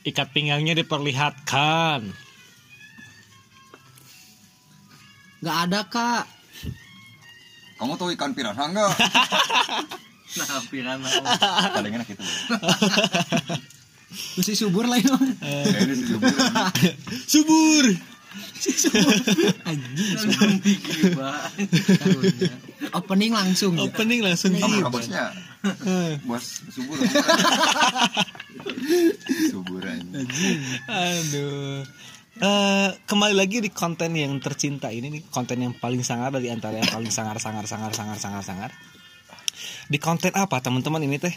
Ikat pinggangnya diperlihatkan. nggak ada kak Kamu tahu ikan piranha enggak? Nah, piranha. Paling enak itu. mesti subur lah itu Ya ini. Subur. banget. taruhnya. opening langsung. Opening langsung Kamu gitu. nggak bosnya? Bos subur. subur aja. Aduh. Eh, kembali lagi di konten yang tercinta ini nih konten yang paling sangar dari antara yang paling sangar sangar sangar sangar sangar sangar. Di konten apa teman-teman ini teh?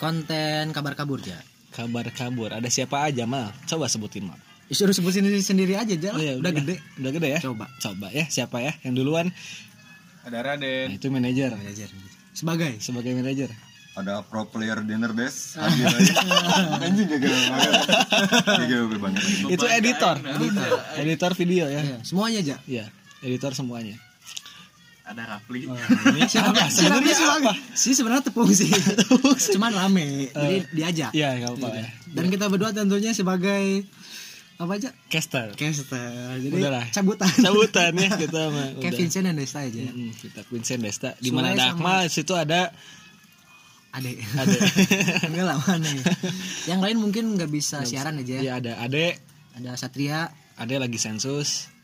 Konten kabar kabur ya kabar kabur. Ada siapa aja mal? Coba sebutin mal. Disuruh sebutin sendiri, sendiri aja aja Oh, iya, udah gede. Udah gede ya? Coba. coba ya siapa ya? Yang duluan? Ada nah, Raden. itu manajer. Sebagai. Sebagai manajer Ada pro player dinner best hadir aja. Anjing gak banget. Gak banget. itu editor. Editor. Editor video ya. Ya, semuanya aja ya editor semuanya. Ada Rafli. ini siapa? Sebenarnya siapa sih sebenarnya tepung sih. Cuman rame jadi diajak. ya nggak apa ya dan kita berdua tentunya sebagai apa aja caster. Caster. Jadi Udahlah. cabutan. Cabutan ya kita mah. Kayak. Vincent dan Desta aja. Mm, kita Vincent Desta. Di mana? Sule ada Akmal di situ ada Ade. Ade. enggak lah mana ya yang lain mungkin nggak bisa siaran aja. Ya ada Ade. Ada Satria. Ade lagi sensus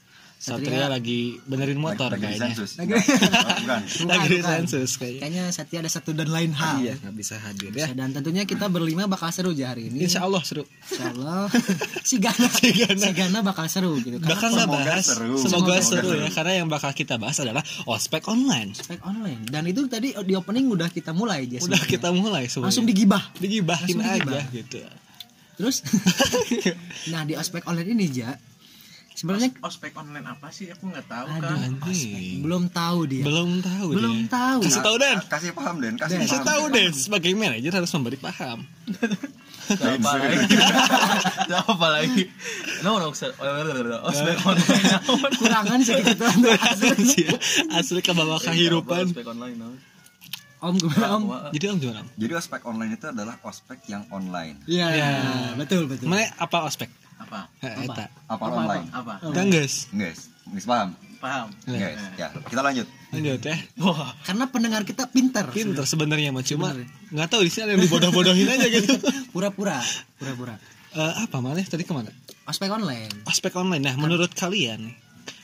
Satria. Satria lagi benerin motor Lagi kayaknya. sensus. Lagi- Bukan. lagi sensus kayaknya. Kayaknya Satria ada satu dan lain hal. Iya nggak bisa hadir ya. Dan tentunya kita berlima bakal seru aja hari ini. Insya Allah seru. Insya Allah. Si Gana. Si Gana, bakal seru gitu karena bakal Semoga ngebahas seru. semoga, Semoga seru seru. ya karena yang bakal kita bahas adalah ospek online. Spek online. Dan itu tadi di opening udah kita mulai aja udah kita mulai semuanya. langsung digibah. Digibahin langsung aja digibah. gitu. Terus? Nah di ospek online ini ja sebenarnya Ospek online apa sih? Aku nggak tahu aduh kan. Anjing. belum tahu dia belum tahu belum dia. tahu kasih tahu Dan Kasih paham Den, kasih kasih paham. tahu deh sebagai manajer harus memberi paham Apa lagi? Apa lagi? No, no, ospek online. naon? kurangan sedikit tuh asli ke bawah kehidupan Ospek online. om gimana om jadi om gimana Om? Jadi ospek online itu adalah ospek yang online. iya Ya. betul betul mana apa ospek Apa? Eta. Apa? Online? Apa? kan guys. Guys, guys paham? Paham? Guys, ya kita lanjut. lanjut ya Wah, karena pendengar kita pinter pinter sebenarnya mah. Cuma nggak tahu di sini ada yang dibodoh-bodohin aja gitu pura-pura pura-pura. Eh, apa mana tadi ke mana? Ospek online. Ospek online. Nah menurut kalian nih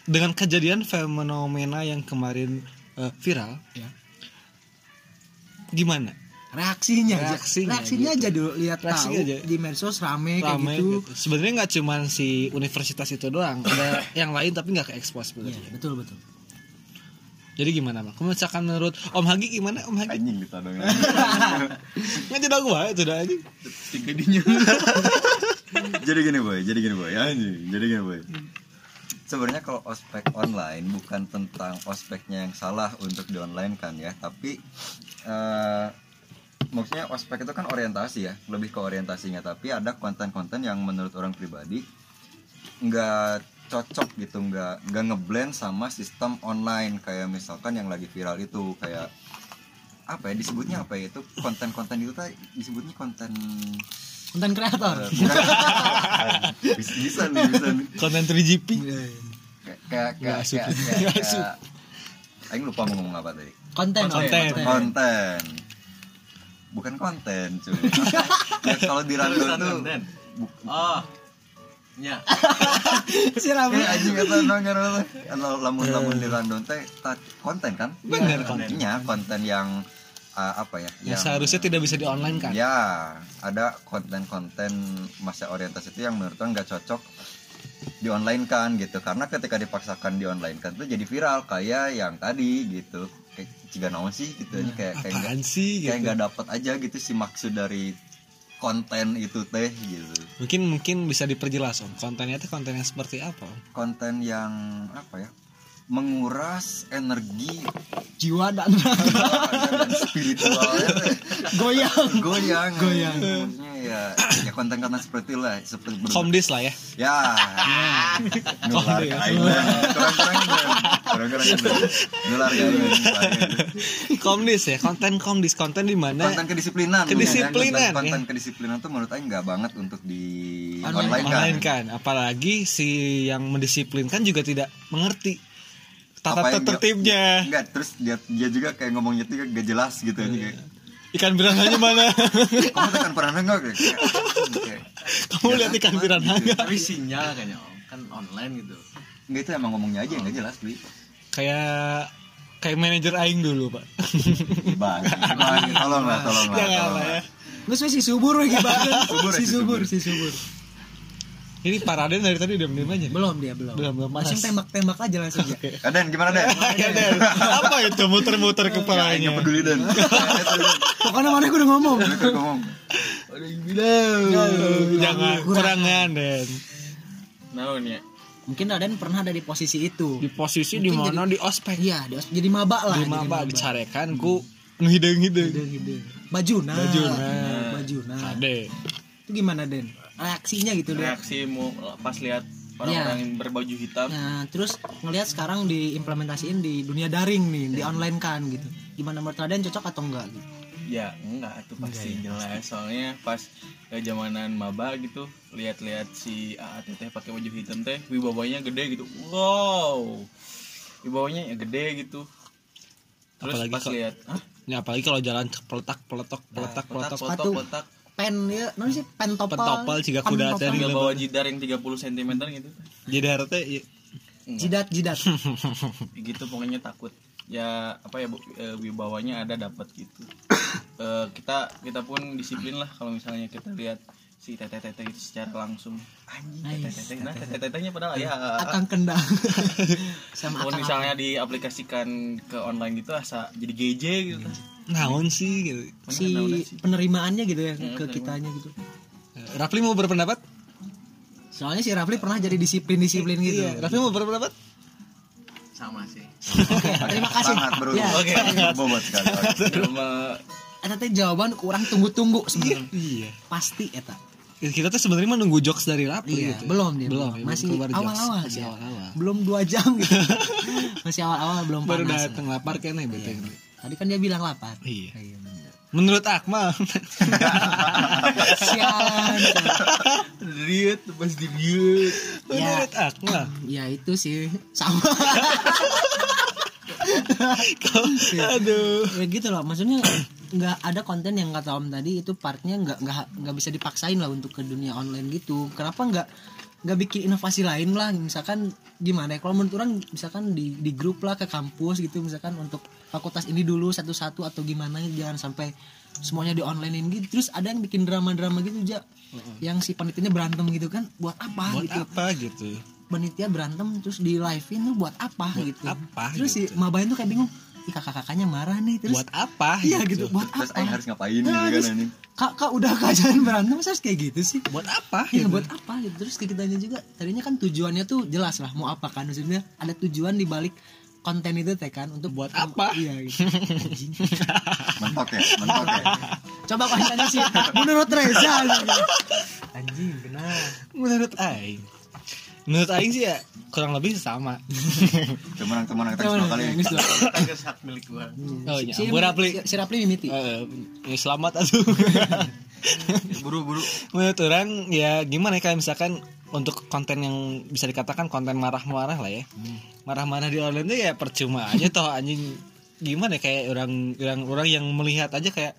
dengan kejadian fenomena yang kemarin eh, viral ya. gimana reaksinya aja Reaksinya reaksinya gitu. aja dulu lihat tahu aja. di medsos rame, kayak rame gitu gitu. sebenarnya nggak cuman si universitas itu doang ada yang lain tapi nggak ke expose Iya, sebenarnya betul betul jadi gimana bang kamu misalkan menurut om Hagi gimana om Hagi Anjing ditodongin. nggak tidak gua itu dah anjing tiga dinya. jadi gini boy, jadi gini boy, anjing. Jadi gini boy. Sebenarnya kalau ospek online bukan tentang ospeknya yang salah untuk di online kan ya, tapi eh, maksudnya ospek itu kan orientasi ya, lebih ke orientasinya. Tapi ada konten-konten yang menurut orang pribadi nggak cocok gitu, nggak nggak ngeblend sama sistem online. Kayak misalkan yang lagi viral itu kayak apa ya disebutnya apa ya itu? Konten-konten itu tuh disebutnya konten konten kreator. Bukan. bisa, bisa nih bisa nih. Konten 3GP kayak kayak kayak kayak. Aing lupa mau ngomong apa tadi. Konten. Konten. konten bukan konten cuy. Ya kalau di random Tulisan tuh konten. bu- Oh. Ya. si rame Eh, anjing kata nong ngaran Kalau lamun lamun di random teh ta- konten kan? Bener, kontennya konten. yang uh, apa ya? Yang seharusnya tidak bisa di online kan? Ya ada konten-konten masa orientasi itu yang menurut orang nggak cocok di online kan gitu. Karena ketika dipaksakan di online kan tuh jadi viral kayak yang tadi gitu kayak jika naon sih gitu aja kayak kayak nggak apaan sih kayak gitu? nggak dapat aja gitu sih maksud dari konten itu teh gitu. Mungkin mungkin bisa diperjelas om. Kontennya itu konten yang seperti apa konten yang apa ya menguras energi jiwa dan dan spiritualnya teh goyang. Goyang. Goyang. Maksudnya ya ya konten-konten seperti lah seperti komdis lah ya. Ya. Nular ke kurang-kurang kurang-kurang nular aing komdis ya konten komdis konten di mana? Konten kedisiplinan. Kedisiplinan, konten, konten ya. kedisiplinan tuh menurut aing nggak banget untuk di online kan. kan. Apalagi si yang mendisiplinkan juga tidak mengerti tata Apa yang dia- tertibnya. enggak terus dia dia juga kayak ngomongnya tuh gak jelas gitu aja kayak. Ikan piranhanya mana? Kamu tekan pernah enggak kayak? Kayak- kamu lihat ikan piranha nggak? Tapi sinyal kayaknya om kan online gitu. Enggak itu emang ngomongnya aja yang gak jelas beli kayak kayak manajer aing dulu pak. Bang bang tolong lah tolong lah jangan tolong lah. ya. Nggak si subur lagi banget. Subur, si subur. si subur. Ini paraden dari tadi udah diam aja Belum dia belum. Belum, belum. Langsung Mas. tembak-tembak aja langsung ya. Aden gimana Den? Ya, Den. apa itu muter-muter kepalanya gak peduli Den Pokoknya mana aku udah ngomong. Mereka ngomong jangan kurangan den Naon ya? Mungkin Raden pernah ada di posisi itu. di posisi di mana di ospek Iya, di os- jadi maba lah. di jadi maba dicarekan ku nu hidung-hidung Hidung-hidung. Bajuna. Bajuna. Bajuna. ade Itu gimana Den? Reaksinya gitu deh. Reaksimu pas lihat orang-orang yang berbaju hitam. Nah, terus ngelihat sekarang diimplementasiin di dunia daring nih, di online kan gitu. Gimana menurut Raden cocok atau enggak gitu? Ya enggak itu pasti jelas soalnya pas eh, zamanan maba gitu lihat-lihat si AAT teh pakai baju hitam teh wibawanya gede gitu wow wibawanya ya gede gitu terus Apalagi pas kalau- lihat ini apalagi kalau jalan peletak peletok peletak peletok foto Sepatu. kotak Pen ya, non sih? Pen topal. Pentopal jika kuda tinggal bawa jidar yang 30 cm gitu? Jadi harusnya ya, Jidat, jidat. gitu pokoknya takut. Ya apa ya bu, eh, wibawanya ada dapat gitu. Eh, kita kita pun disiplin lah kalau misalnya kita lihat si teteh teteh itu secara langsung. Anjing teteh teteh nah teteh tetehnya padahal? Ya Akang kendang. Sama misalnya diaplikasikan ke online gitu asa jadi GJ gitu naon sih gitu si sih? penerimaannya gitu ya Hmm, ke kitanya gitu. Rafli mau berpendapat Soalnya si Rafli pernah jadi disiplin-disiplin gitu. iya Rafli mau berpendapat sama sih Terima kasih. Sangat bro Ya. Oke. Bobot sekali Eta teh jawaban kurang tunggu-tunggu sebenarnya. iya Pasti eta. kita tuh sebenarnya menunggu jokes dari Rafli Iya, gitu belum dia. belum belum. ya, Masih awal-awal masih dia. awal-awal Belum dua jam gitu. Masih awal-awal belum baru panas. datang lapar kayaknya betul Tadi kan dia bilang lapar. iya. Iya, bener. menurut Akmal. Sialan. lihat pas di mute. Menurut Akmal. Ya itu sih. Sama. aduh. Ya gitu loh. Maksudnya nggak ada konten yang kata om tadi itu partnya nggak nggak nggak bisa dipaksain lah untuk ke dunia online gitu. Kenapa nggak nggak bikin inovasi lain lah. Misalkan gimana ya kalau menurut orang misalkan di di grup lah ke kampus gitu misalkan untuk fakultas ini dulu satu-satu atau gimana jangan sampai semuanya di onlinein gitu. Terus ada yang bikin drama-drama gitu aja yang si panitianya berantem gitu kan buat apa buat gitu? apa gitu? Panitia berantem terus di live tuh buat apa gitu? apa terus gitu? si mabain tuh kayak bingung Ih, kakak-kakaknya marah nih terus buat apa Iya gitu, buat Terus apa? Harus ngapain gitu Nah, kan anjing Kak, kak udah kajian berantem masa harus kayak gitu sih? buat apa Ya gitu? buat apa gitu. Terus kitanya juga tadinya kan tujuannya tuh jelas lah mau apa kan maksudnya ada tujuan di balik konten itu teh kan untuk Buat apa? Iya gitu. Mentok ya mentok ya Coba kau tanya sih menurut Reza gitu. Anjing benar. menurut Aing menurut Aing sih ya kurang lebih sama. Teman teman kita dua kali yang dulu. Tiger hak milik gua. Oh iya. Si, Bu Rafli si, Rapli mimiti. Eh, ya selamat atuh buru-buru. Menurut orang ya gimana ya kayak misalkan untuk konten yang bisa dikatakan konten marah-marah lah ya. Marah-marah di online tuh ya percuma aja toh anjing. Gimana ya kayak orang orang orang yang melihat aja kayak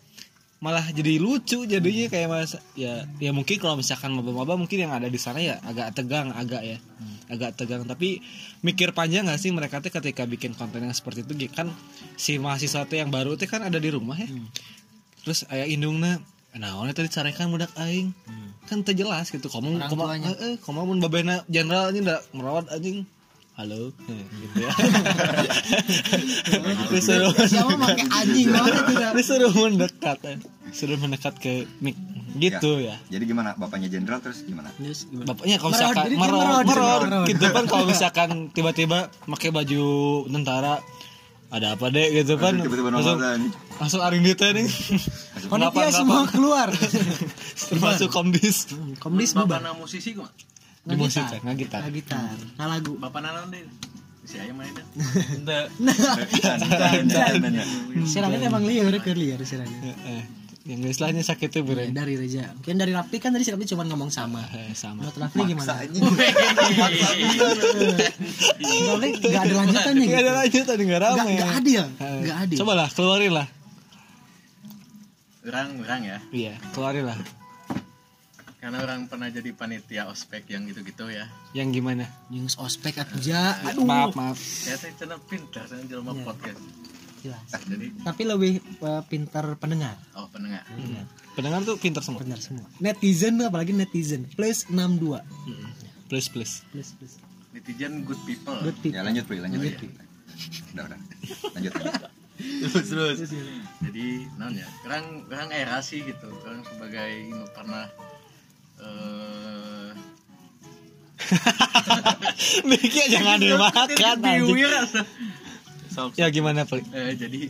malah jadi lucu jadinya kayak mas ya ya mungkin kalau misalkan maba-maba mungkin yang ada di sana ya agak tegang agak ya agak tegang. Tapi mikir panjang gak sih mereka tuh ketika bikin konten yang seperti itu? Kan si mahasiswa tuh yang baru tuh kan ada di rumah ya. Terus ayah indungna nah ini tadi carekan budak aing. Kan terjelas gitu kamu kamu eh, eh kamu mun babena jenderal ini ndak merawat anjing halo. Eh, gitu ya. Disuruh pakai anjing disuruh mendekat eh. suruh mendekat ke mic. Gitu ya, jadi gimana? Bapaknya jenderal terus gimana? Bapaknya kalau misalkan jadi dia merod merod, merod merod. gitu kan kalau misalkan tiba-tiba pakai baju tentara ada apa deh gitu kan. Tiba-tiba langsung langsung aring dia teh nih panitia semua keluar. Termasuk komdis. Hmm, komdis bapak musisi kok di musik kan nggak gitar nggak gitar nggak lagu. Bapak na naon deh si ayam dan- dan- dan- dan- Sirane emang liar ke liar sirane Eh, yang istilahnya sakit tuh bre. Dari Reja mungkin dari Rafli kan tadi si Rafli cuma ngomong sama. Sama. Menurut Rafli gimana. Rafli nggak ada lanjutannya ada gitu. lanjutan nggak nggak rame. Nggak adil nggak adil. Coba lah keluarin lah. Orang orang ya. Iya keluarin lah karena orang pernah jadi panitia ospek yang gitu-gitu ya. Yang gimana? News ospek aja aduh. maaf maaf. Saya teh cenah pintar saya jelma Iya. podcast. Jelas. Jadi tapi lebih eh, pintar pendengar. Oh pendengar. Pendengar. Tuh pinter semua. Benar semua. Netizen apalagi netizen. Plus 62 plus plus. Plus plus. Netizen good people. Good people. Ya lanjut Pri, lanjut. Lanjut, Pri. Udah, udah. Lanjut. lanjut. terus terus. Jadi non ya. Orang orang era sih gitu. Orang sebagai nu pernah eh. Mikir jangan dimakan ya gimana Pli? Eh, jadi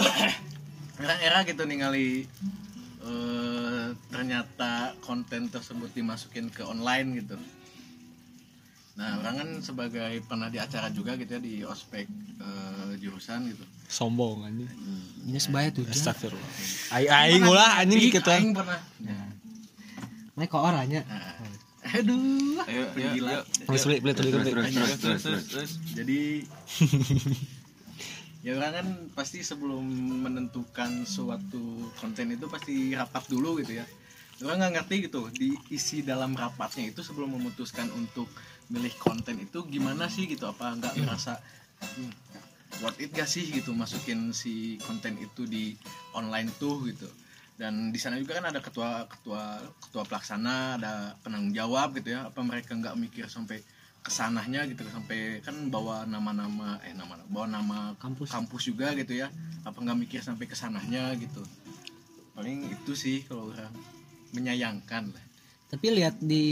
orang era gitu ningali eh, ternyata konten tersebut dimasukin ke online gitu. Nah orang kan sebagai pernah di acara juga gitu ya di ospek eh, jurusan gitu. Sombong anjing. Ini sebaya tuh astagfirullah. Ai aing ulah anjing gitu aing pernah. Nah, kok orangnya? Nah, aduh. Ayo, ayo, Gila. ayo. terus terus, terus, terus, terus. jadi ya orang kan pasti sebelum menentukan suatu konten itu pasti rapat dulu gitu ya. Orang nggak ngerti gitu diisi dalam rapatnya itu sebelum memutuskan untuk milih konten itu gimana sih gitu? Apa nggak merasa "Hmm, worth it gak sih gitu masukin si konten itu di online tuh gitu dan di sana juga kan ada ketua ketua ketua pelaksana ada penanggung jawab gitu ya. Apa mereka nggak mikir sampai kesanahnya gitu sampai kan bawa nama-nama eh nama bawa nama Kampus. kampus juga gitu ya. Apa nggak mikir sampai kesanahnya gitu. Paling itu sih kalau orang menyayangkan lah tapi lihat di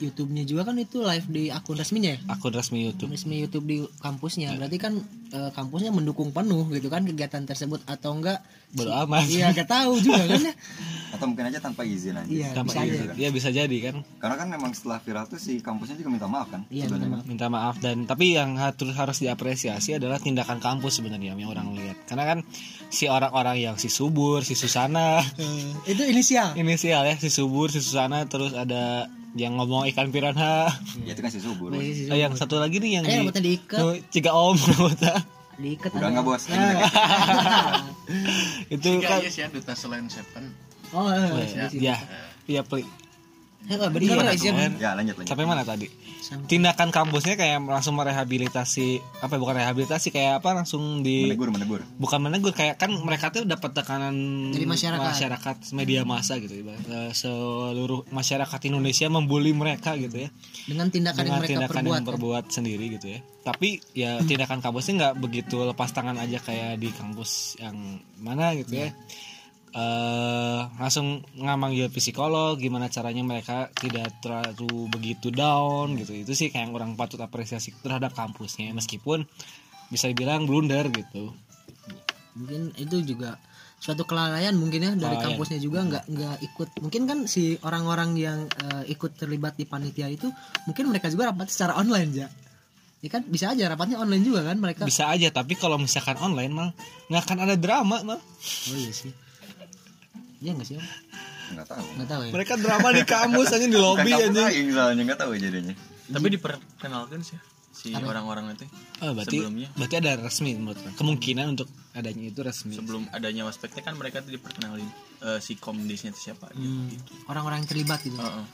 YouTube-nya juga kan itu live di akun resminya ya? Akun resmi YouTube. Resmi YouTube di kampusnya. Berarti kan eh, kampusnya mendukung penuh gitu kan kegiatan tersebut atau enggak? Bodo amat. iya gak tahu juga kan ya. Atau mungkin aja tanpa izin aja. iya Tanpa bisa aja. izin. ya bisa jadi kan. Karena kan memang setelah viral tuh si kampusnya juga minta maaf kan? Iya, minta minta maaf dan tapi yang harus harus diapresiasi adalah tindakan kampus sebenarnya yang orang lihat. Karena kan si orang-orang yang si subur si susana. Itu inisial. Inisial ya si subur si susana terus ada yang ngomong ikan piranha Ya itu kan si subur. Si Eh, yang satu lagi nih yang Eh, di diikat. Ciga om rambutnya. diikat Udah ada. nggak bos? Nah. itu Tiga kan yes ya duta selain Seven oh eh, Oh, eh, ya bener Iya, kan? Ya lanjut lanjut. sampai mana tadi Sampai- tindakan kampusnya kayak langsung merehabilitasi apa ya, bukan rehabilitasi kayak apa langsung di Menegur menegur. bukan menegur kayak kan mereka tuh dapat tekanan Dari masyarakat. masyarakat media massa gitu. Eh, seluruh masyarakat Indonesia membuli mereka gitu ya dengan tindakan yang dengan mereka tindakan perbuat yang kan. berbuat sendiri gitu ya tapi ya tindakan kampusnya nggak begitu lepas tangan aja kayak di kampus yang mana gitu ya eh langsung ngamanggil psikolog gimana caranya mereka tidak terlalu begitu down gitu. Itu sih kayak yang orang patut apresiasi terhadap kampusnya meskipun bisa dibilang blunder gitu. Mungkin itu juga suatu kelalaian mungkin ya dari Kelalaian. kampusnya juga nggak nggak ikut. Mungkin kan si orang-orang yang eh, ikut terlibat di panitia itu mungkin mereka juga rapat secara online ya ya kan? Bisa aja rapatnya online juga kan mereka? Bisa aja tapi kalau misalkan online mal nggak akan ada drama mal oh iya sih iya nggak sih Om? Nggak tahu. nggak tahu ya mereka drama di kampus aja di lobby aja aing soalnya nggak tahu jadinya. Tapi diperkenalkan sih si orang-orang itu oh, berarti sebelumnya berarti ada resmi menurut kemungkinan untuk adanya itu resmi sebelum adanya waspeknya kan mereka tuh diperkenalin eh, si komdisnya itu siapa gitu. Hmm, orang-orang yang terlibat gitu Heeh.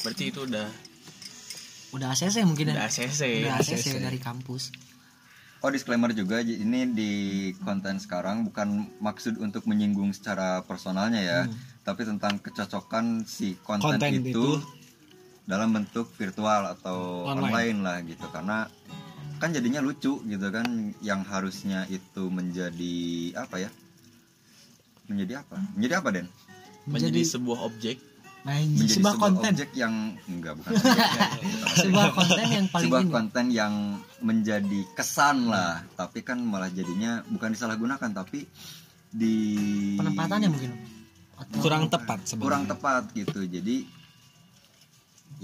Berarti itu udah udah ACC mungkin udah ya ACC. udah ACC ACC. dari kampus Oh disclaimer juga ini di konten sekarang bukan maksud untuk menyinggung secara personalnya ya, tapi tentang kecocokan si konten, Konten itu, itu dalam bentuk virtual atau Online. online. lah gitu karena kan jadinya lucu gitu kan yang harusnya itu menjadi apa ya? Menjadi apa? Menjadi apa Den? Menjadi sebuah objek Menjadi sebuah konten. objek yang enggak bukan objek, ya. sebuah konten yang paling sebuah ini. konten yang menjadi kesan lah. Tapi kan malah jadinya bukan disalahgunakan tapi di penempatannya mungkin. Atau kurang tepat sebenarnya. Kurang tepat gitu. Jadi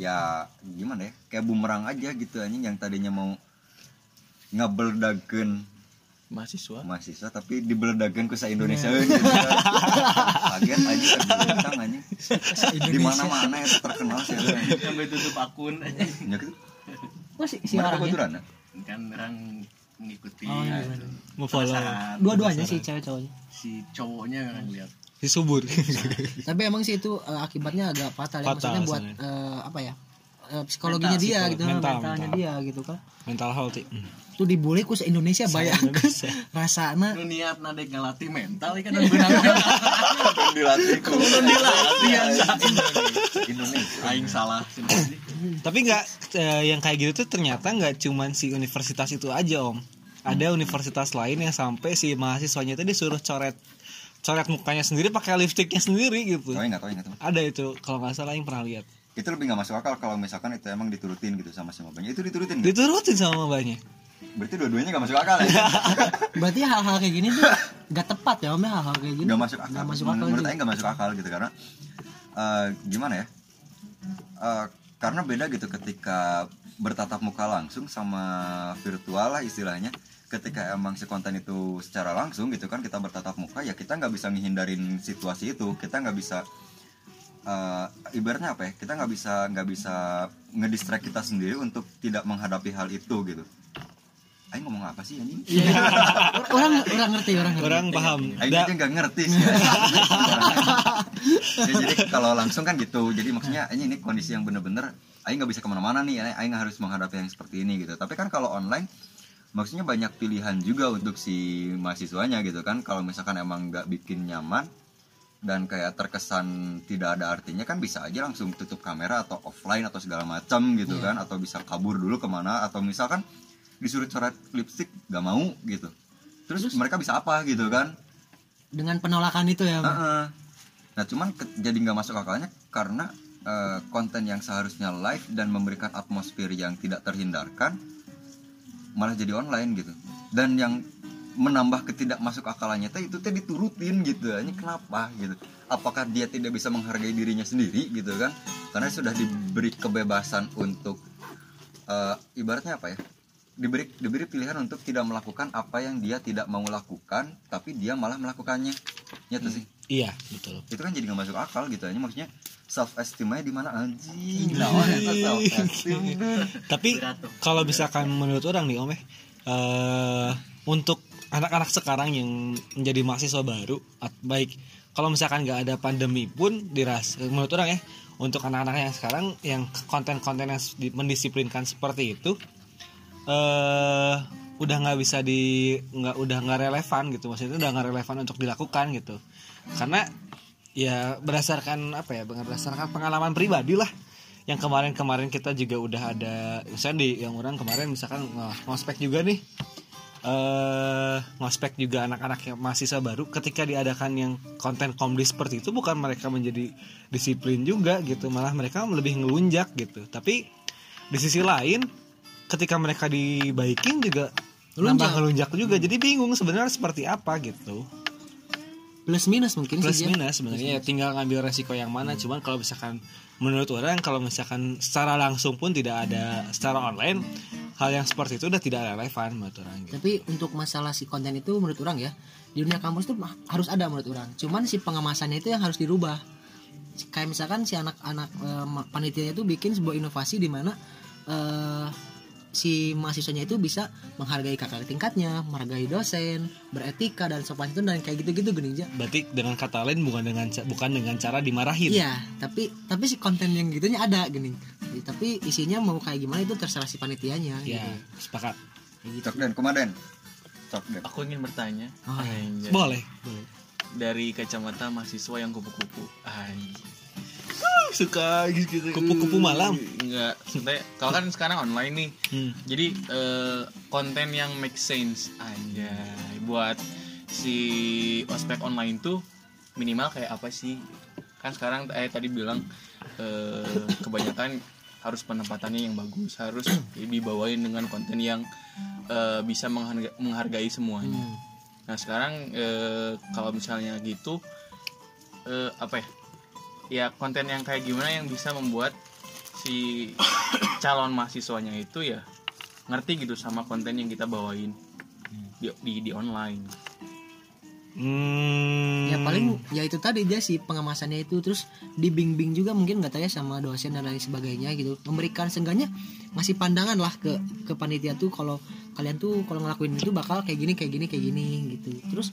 ya gimana ya? Kayak bumerang aja gitu anjing yang tadinya mau ngabeldakeun mahasiswa. Mahasiswa tapi dibeledakeun ku sa Indonesia gitu kan. kaget aja kan anjing. Di mana-mana itu terkenal sih. Sampai tutup akun aja Ya gitu. oh, si, ya? kan orang mengikuti Oh, iya, gitu. mau follow. dua-duanya sih cewek cowoknya. Si cowoknya kan lihat. Si subur. Tapi emang sih itu eh, akibatnya agak fatal, ya. Fatal maksudnya buat eh, apa ya eh, psikologinya Mental, dia psikolo- gitu mental, mentalnya mental. dia gitu kan. Mental health hmm. Tuh dibully ku se Indonesia bayangkan rasana lu niat nade ngelatih mental kan? Dan benar. Dilatih ku dilatih yang Indonesia. Aing salah. Sendiri. tapi nggak eh, yang kayak gitu tuh ternyata nggak cuman si universitas itu aja om. Ada universitas lain yang sampai si mahasiswanya itu disuruh coret coret mukanya sendiri pakai lipstiknya sendiri gitu. Oh ingat oh ingat ada itu kalau nggak salah yang pernah lihat. Itu lebih nggak masuk akal kalau misalkan itu emang diturutin gitu sama si mabanya itu diturutin nggak? diturutin sama mbaknya berarti dua-duanya nggak masuk akal ya? Berarti hal-hal kayak gini tuh gak tepat ya om ya? Hal-hal kayak gini nggak masuk akal. Nggak masuk akal menurut. Aing nggak masuk akal gitu karena eh, gimana ya? Eh, karena beda gitu ketika bertatap muka langsung sama virtual lah istilahnya. Ketika emang si konten itu secara langsung gitu kan kita bertatap muka ya kita nggak bisa ngehindarin situasi itu. Kita nggak bisa eh, ibaratnya apa ya? Kita nggak bisa nggak bisa ngedistract kita sendiri untuk tidak menghadapi hal itu gitu Aing ngomong apa sih anjing? orang orang ngerti orang ngerti orang paham Aing Da- aja nggak ngerti sih. ya, jadi kalau langsung kan gitu. Jadi maksudnya ini ini kondisi yang bener-bener Aing nggak bisa ke mana-mana nih. Aing harus menghadapi yang seperti ini gitu. Tapi kan kalau online maksudnya banyak pilihan juga untuk si mahasiswanya gitu kan. Kalau misalkan emang nggak bikin nyaman dan kayak terkesan tidak ada artinya kan bisa aja langsung tutup kamera atau offline atau segala macam gitu kan atau bisa kabur dulu ke mana atau misalkan disuruh coret lipstick gak mau gitu terus, mereka bisa apa gitu kan dengan penolakan itu ya Om. Heeh. Nah cuman ke- jadi nggak masuk akalnya karena eh, konten yang seharusnya live dan memberikan atmosfer yang tidak terhindarkan malah jadi online gitu. Dan yang menambah ketidak masuk akalannya teh itu teh diturutin gitu. Ini kenapa gitu? Apakah dia tidak bisa menghargai dirinya sendiri gitu kan? Karena sudah diberi kebebasan untuk eh, ibaratnya apa ya? Diberi diberi pilihan untuk tidak melakukan apa yang dia tidak mau lakukan, tapi dia malah melakukannya. Nyata sih. Iya betul. Itu kan jadi nggak masuk akal gitu aja maksudnya self esteemnya di mana? Anjing. Tapi kalau misalkan menurut orang nih om eh eh, untuk anak-anak sekarang yang menjadi mahasiswa baru at- baik kalau misalkan nggak ada pandemi pun diras menurut orang ya untuk anak-anak yang sekarang yang konten-konten yang di- mendisiplinkan seperti itu eh udah nggak bisa di nggak udah nggak relevan gitu. Maksudnya udah nggak relevan untuk dilakukan gitu. Karena ya berdasarkan apa ya berdasarkan pengalaman pribadi lah. Yang kemarin-kemarin kita juga udah ada misalnya di yang orang kemarin misalkan ngospek juga nih. Eh ngospek juga anak-anak yang mahasiswa baru. Ketika diadakan yang konten komedi seperti itu bukan mereka menjadi disiplin juga gitu. Malah mereka lebih ngelunjak gitu. Tapi di sisi lain ketika mereka dibaikin juga nambah ngelunjak juga. Jadi bingung sebenarnya seperti apa gitu. Plus minus mungkin plus sih dia. minus sebenarnya. Ya tinggal ngambil resiko yang mana. Cuman kalau misalkan menurut orang kalau misalkan secara langsung pun tidak ada secara online hal yang seperti itu udah tidak relevan menurut orang gitu. tapi untuk masalah si konten itu menurut orang ya di dunia kampus tuh mah- harus ada menurut orang. Cuman si pengemasannya itu yang harus dirubah. Kayak misalkan si anak-anak ma- panitianya itu bikin sebuah inovasi di mana eh, si mahasiswanya itu bisa menghargai kakak tingkatnya menghargai dosen beretika dan sopan itu dan kayak gitu-gitu gini aja berarti dengan kata lain bukan dengan bukan dengan cara dimarahin Iya, tapi tapi si konten yang gitunya ada gini. Tapi isinya mau kayak gimana itu terserah si panitianya. ya gitu. sepakat cok den kumaden cok den aku ingin bertanya Oh, iya. Anjay. boleh dari kacamata mahasiswa yang kupu-kupu Anjay. Suka gitu Kupu-kupu malam? enggak sebenarnya kalau kan sekarang online nih. Hmm. jadi eh, konten yang make sense anjay. Buat si ospek online tuh minimal kayak apa sih? Kan sekarang eh tadi bilang eh, kebanyakan harus penempatannya yang bagus harus dibawain dengan konten yang eh, bisa mengharga- menghargai semuanya. Nah sekarang eh, kalau misalnya gitu eh, apa ya ya konten yang kayak gimana yang bisa membuat si calon mahasiswanya itu ya ngerti gitu sama konten yang kita bawain di di, di online. Hmm, ya paling ya itu tadi dia sih pengemasannya itu. Terus dibimbing juga mungkin nggak tahu ya sama dosen dan lain sebagainya gitu. Memberikan seenggaknya ngasih pandangan lah ke ke panitia tuh kalau kalian tuh kalau ngelakuin itu bakal kayak gini kayak gini kayak gini gitu. Terus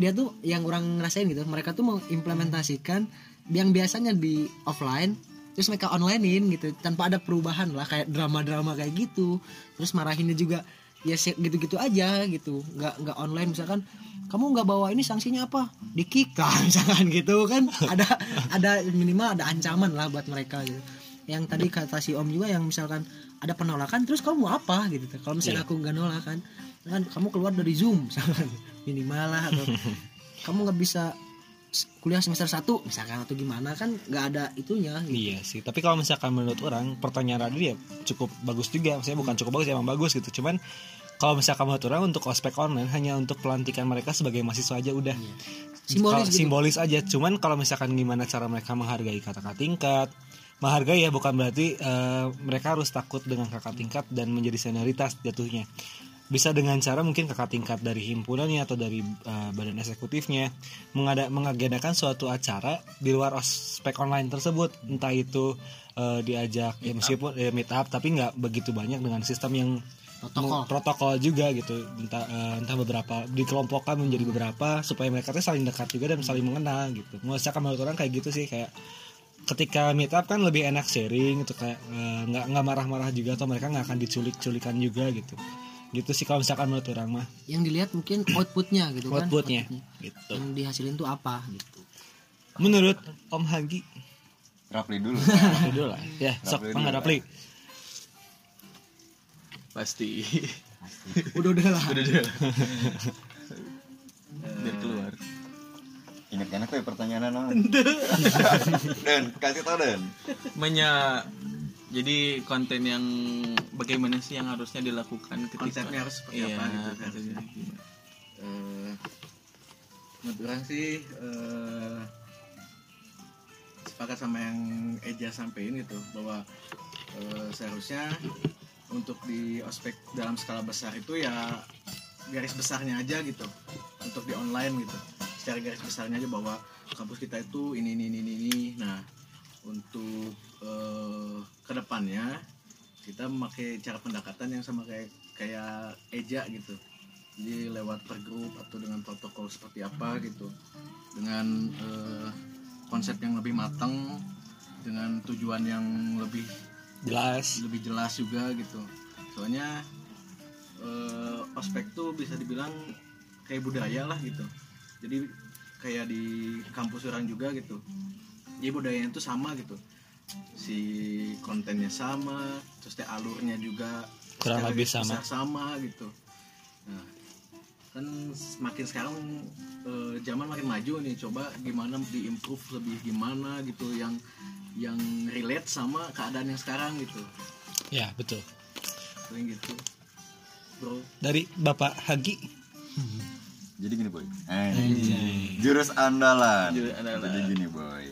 dia tuh yang orang ngerasain gitu mereka tuh mengimplementasikan yang biasanya di offline terus mereka onlinein gitu tanpa ada perubahan lah kayak drama-drama kayak gitu. Terus marahinnya juga ya gitu-gitu aja gitu nggak nggak online. Misalkan kamu nggak bawa ini sanksinya apa? Di kick lah misalkan gitu kan. Ada ada minimal ada ancaman lah buat mereka gitu. Yang tadi kata si om juga yang misalkan ada penolakan terus kamu mau apa? gitu. Kalau misalnya aku nggak nolak kan kan kamu keluar dari zoom misalkan. Minimal lah atau kamu nggak bisa kuliah semester 1 misalkan atau gimana kan nggak ada itunya gitu. Iya sih, tapi kalau misalkan menurut orang pertanyaan Radli ya cukup bagus juga. Maksudnya bukan cukup bagus, emang bagus gitu. Cuman kalau misalkan menurut orang untuk ospek online hanya untuk pelantikan mereka sebagai mahasiswa aja udah. Simbolis Kalau- gitu. simbolis aja. Cuman kalau misalkan gimana cara mereka menghargai kakak tingkat, menghargai ya bukan berarti eh, mereka harus takut dengan kakak tingkat dan menjadi senioritas jatuhnya. Bisa dengan cara mungkin kakak tingkat dari himpunannya atau dari eh, badan eksekutifnya mengada mengagendakan suatu acara di luar ospek online tersebut, entah itu eh, diajak ya meskipun ya meet up tapi nggak begitu banyak dengan sistem yang Protokol. protokol juga gitu. Entah eh, entah beberapa dikelompokkan menjadi beberapa supaya mereka tuh saling dekat juga dan saling mengenal gitu. Misalkan menurut orang kayak gitu sih kayak ketika meet up kan lebih enak sharing gitu kayak nggak nggak marah-marah juga atau mereka nggak akan diculik-culikan juga gitu gitu sih kalau misalkan menurut orang mah. Yang dilihat mungkin outputnya gitu kan outputnya. gitu. Yang dihasilin tuh apa gitu. Menurut Om Hagi. Rapli dulu. Itu lah. Ya sok Rapli dulu, Rapli pasti. Udah udah lah. Udah udah. Biar keluar. Ingat kan aku ya pertanyaan apa dan kasih tau dan Menya jadi konten yang bagaimana sih yang harusnya dilakukan ketika Konsepnya harus seperti Iya, apa gitu kan. Eh, menurut orang sih eh, sepakat sama yang Eja sampein gitu bahwa eh, seharusnya untuk di ospek dalam skala besar itu ya garis besarnya aja gitu untuk di online gitu secara garis besarnya aja bahwa kampus kita itu ini ini ini, ini. nah untuk eh, ke depannya kita memakai cara pendekatan yang sama kayak kayak Eja gitu. Jadi lewat per grup atau dengan protokol seperti apa gitu. Dengan eh, konsep yang lebih matang dengan tujuan yang lebih jelas. lebih jelas juga gitu. Soalnya eh, ospek tuh bisa dibilang kayak budaya lah gitu. Jadi kayak di kampus orang juga gitu jadi budayanya itu sama gitu. Si kontennya sama terus teh alurnya juga Kurang lebih sama. sama gitu. Nah kan semakin sekarang eh, zaman makin maju nih. Coba gimana diimprove lebih gimana gitu yang yang relate sama keadaan yang sekarang gitu. Ya betul. Paling gitu. Bro. Dari Bapak Hagi. Jadi gini boy. Jurus andalan. Jurus andalan. jadi gini boy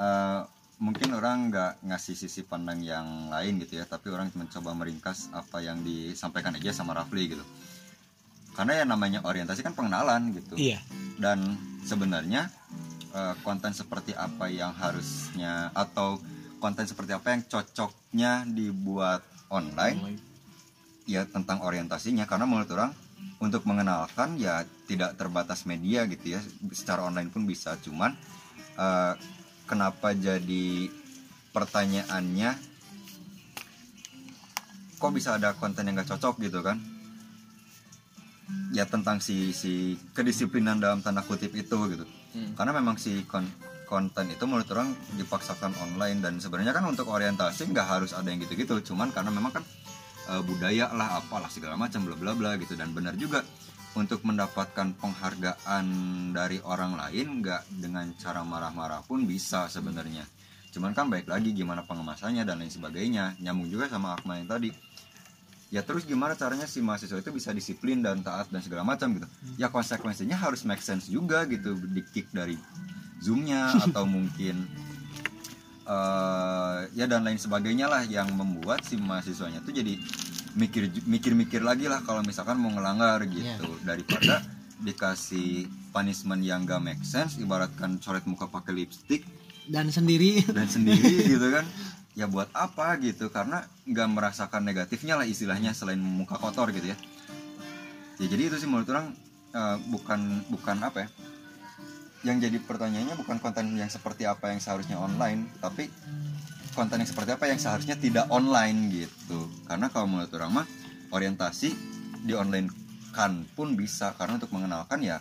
Eh, mungkin orang nggak ngasih sisi pandang yang lain gitu ya tapi orang mencoba meringkas apa yang disampaikan aja sama Rafli gitu. Karena ya namanya orientasi kan pengenalan gitu. Iya. Dan sebenarnya eh, konten seperti apa yang harusnya atau konten seperti apa yang cocoknya dibuat online. ya tentang orientasinya. Karena menurut orang untuk mengenalkan ya tidak terbatas media gitu ya. Secara online pun bisa. Cuman eh, kenapa jadi pertanyaannya kok bisa ada konten yang gak cocok gitu kan? Ya tentang si si kedisiplinan dalam tanda kutip itu gitu. Hmm. karena memang si kon- konten itu menurut orang dipaksakan online dan sebenarnya kan untuk orientasi nggak harus ada yang gitu-gitu. Cuman karena memang kan e, budaya lah apalah segala macam bla bla bla gitu. Dan benar juga untuk mendapatkan penghargaan dari orang lain nggak dengan cara marah-marah pun bisa sebenarnya. Cuman kan baik lagi gimana pengemasannya dan lain sebagainya. Nyambung juga sama Akmal yang tadi. Ya terus gimana caranya si mahasiswa itu bisa disiplin dan taat dan segala macam gitu. Ya konsekuensinya harus make sense juga gitu di kick dari zoomnya atau mungkin eh, ya dan lain sebagainya lah yang membuat si mahasiswanya tuh jadi mikir mikir-mikir lagi lah kalau misalkan mau ngelanggar gitu. Daripada dikasih punishment yang gak make sense ibaratkan coret muka pakai lipstick. Dan sendiri. Dan sendiri gitu kan. Ya buat apa gitu karena nggak merasakan negatifnya lah istilahnya selain muka kotor gitu ya. Ya jadi itu sih menurut orang eh, bukan bukan apa ya. Yang jadi pertanyaannya bukan konten yang seperti apa yang seharusnya online tapi konten yang seperti apa yang seharusnya tidak online gitu. Karena kalau menurut orang mah orientasi di online kan pun bisa. Karena untuk mengenalkan ya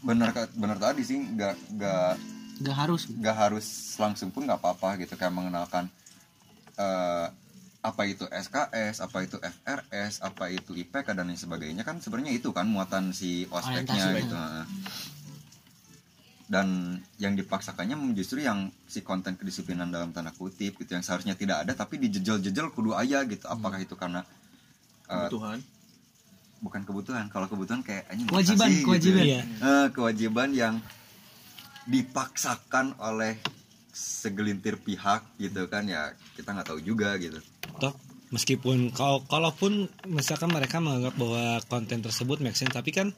benar benar tadi sih nggak nggak gak harus. nggak harus langsung pun nggak apa-apa gitu. Kayak mengenalkan eh, apa itu SKS, apa itu FRS, apa itu IPK dan lain sebagainya. Kan sebenarnya itu kan muatan si ospeknya gitu. Dan yang dipaksakannya justru yang si konten kedisiplinan dalam tanda kutip gitu yang seharusnya tidak ada tapi dijejel-jejel kudu aya gitu. Apakah itu karena Kebutuhan. bukan kebutuhan kalau kebutuhan kayak anjing Kewajiban, makasih, kewajiban. ya. Iya. Eh, kewajiban yang dipaksakan oleh segelintir pihak gitu kan ya kita nggak tahu juga gitu toh meskipun kalau kalaupun misalkan mereka menganggap bahwa konten tersebut make sense tapi kan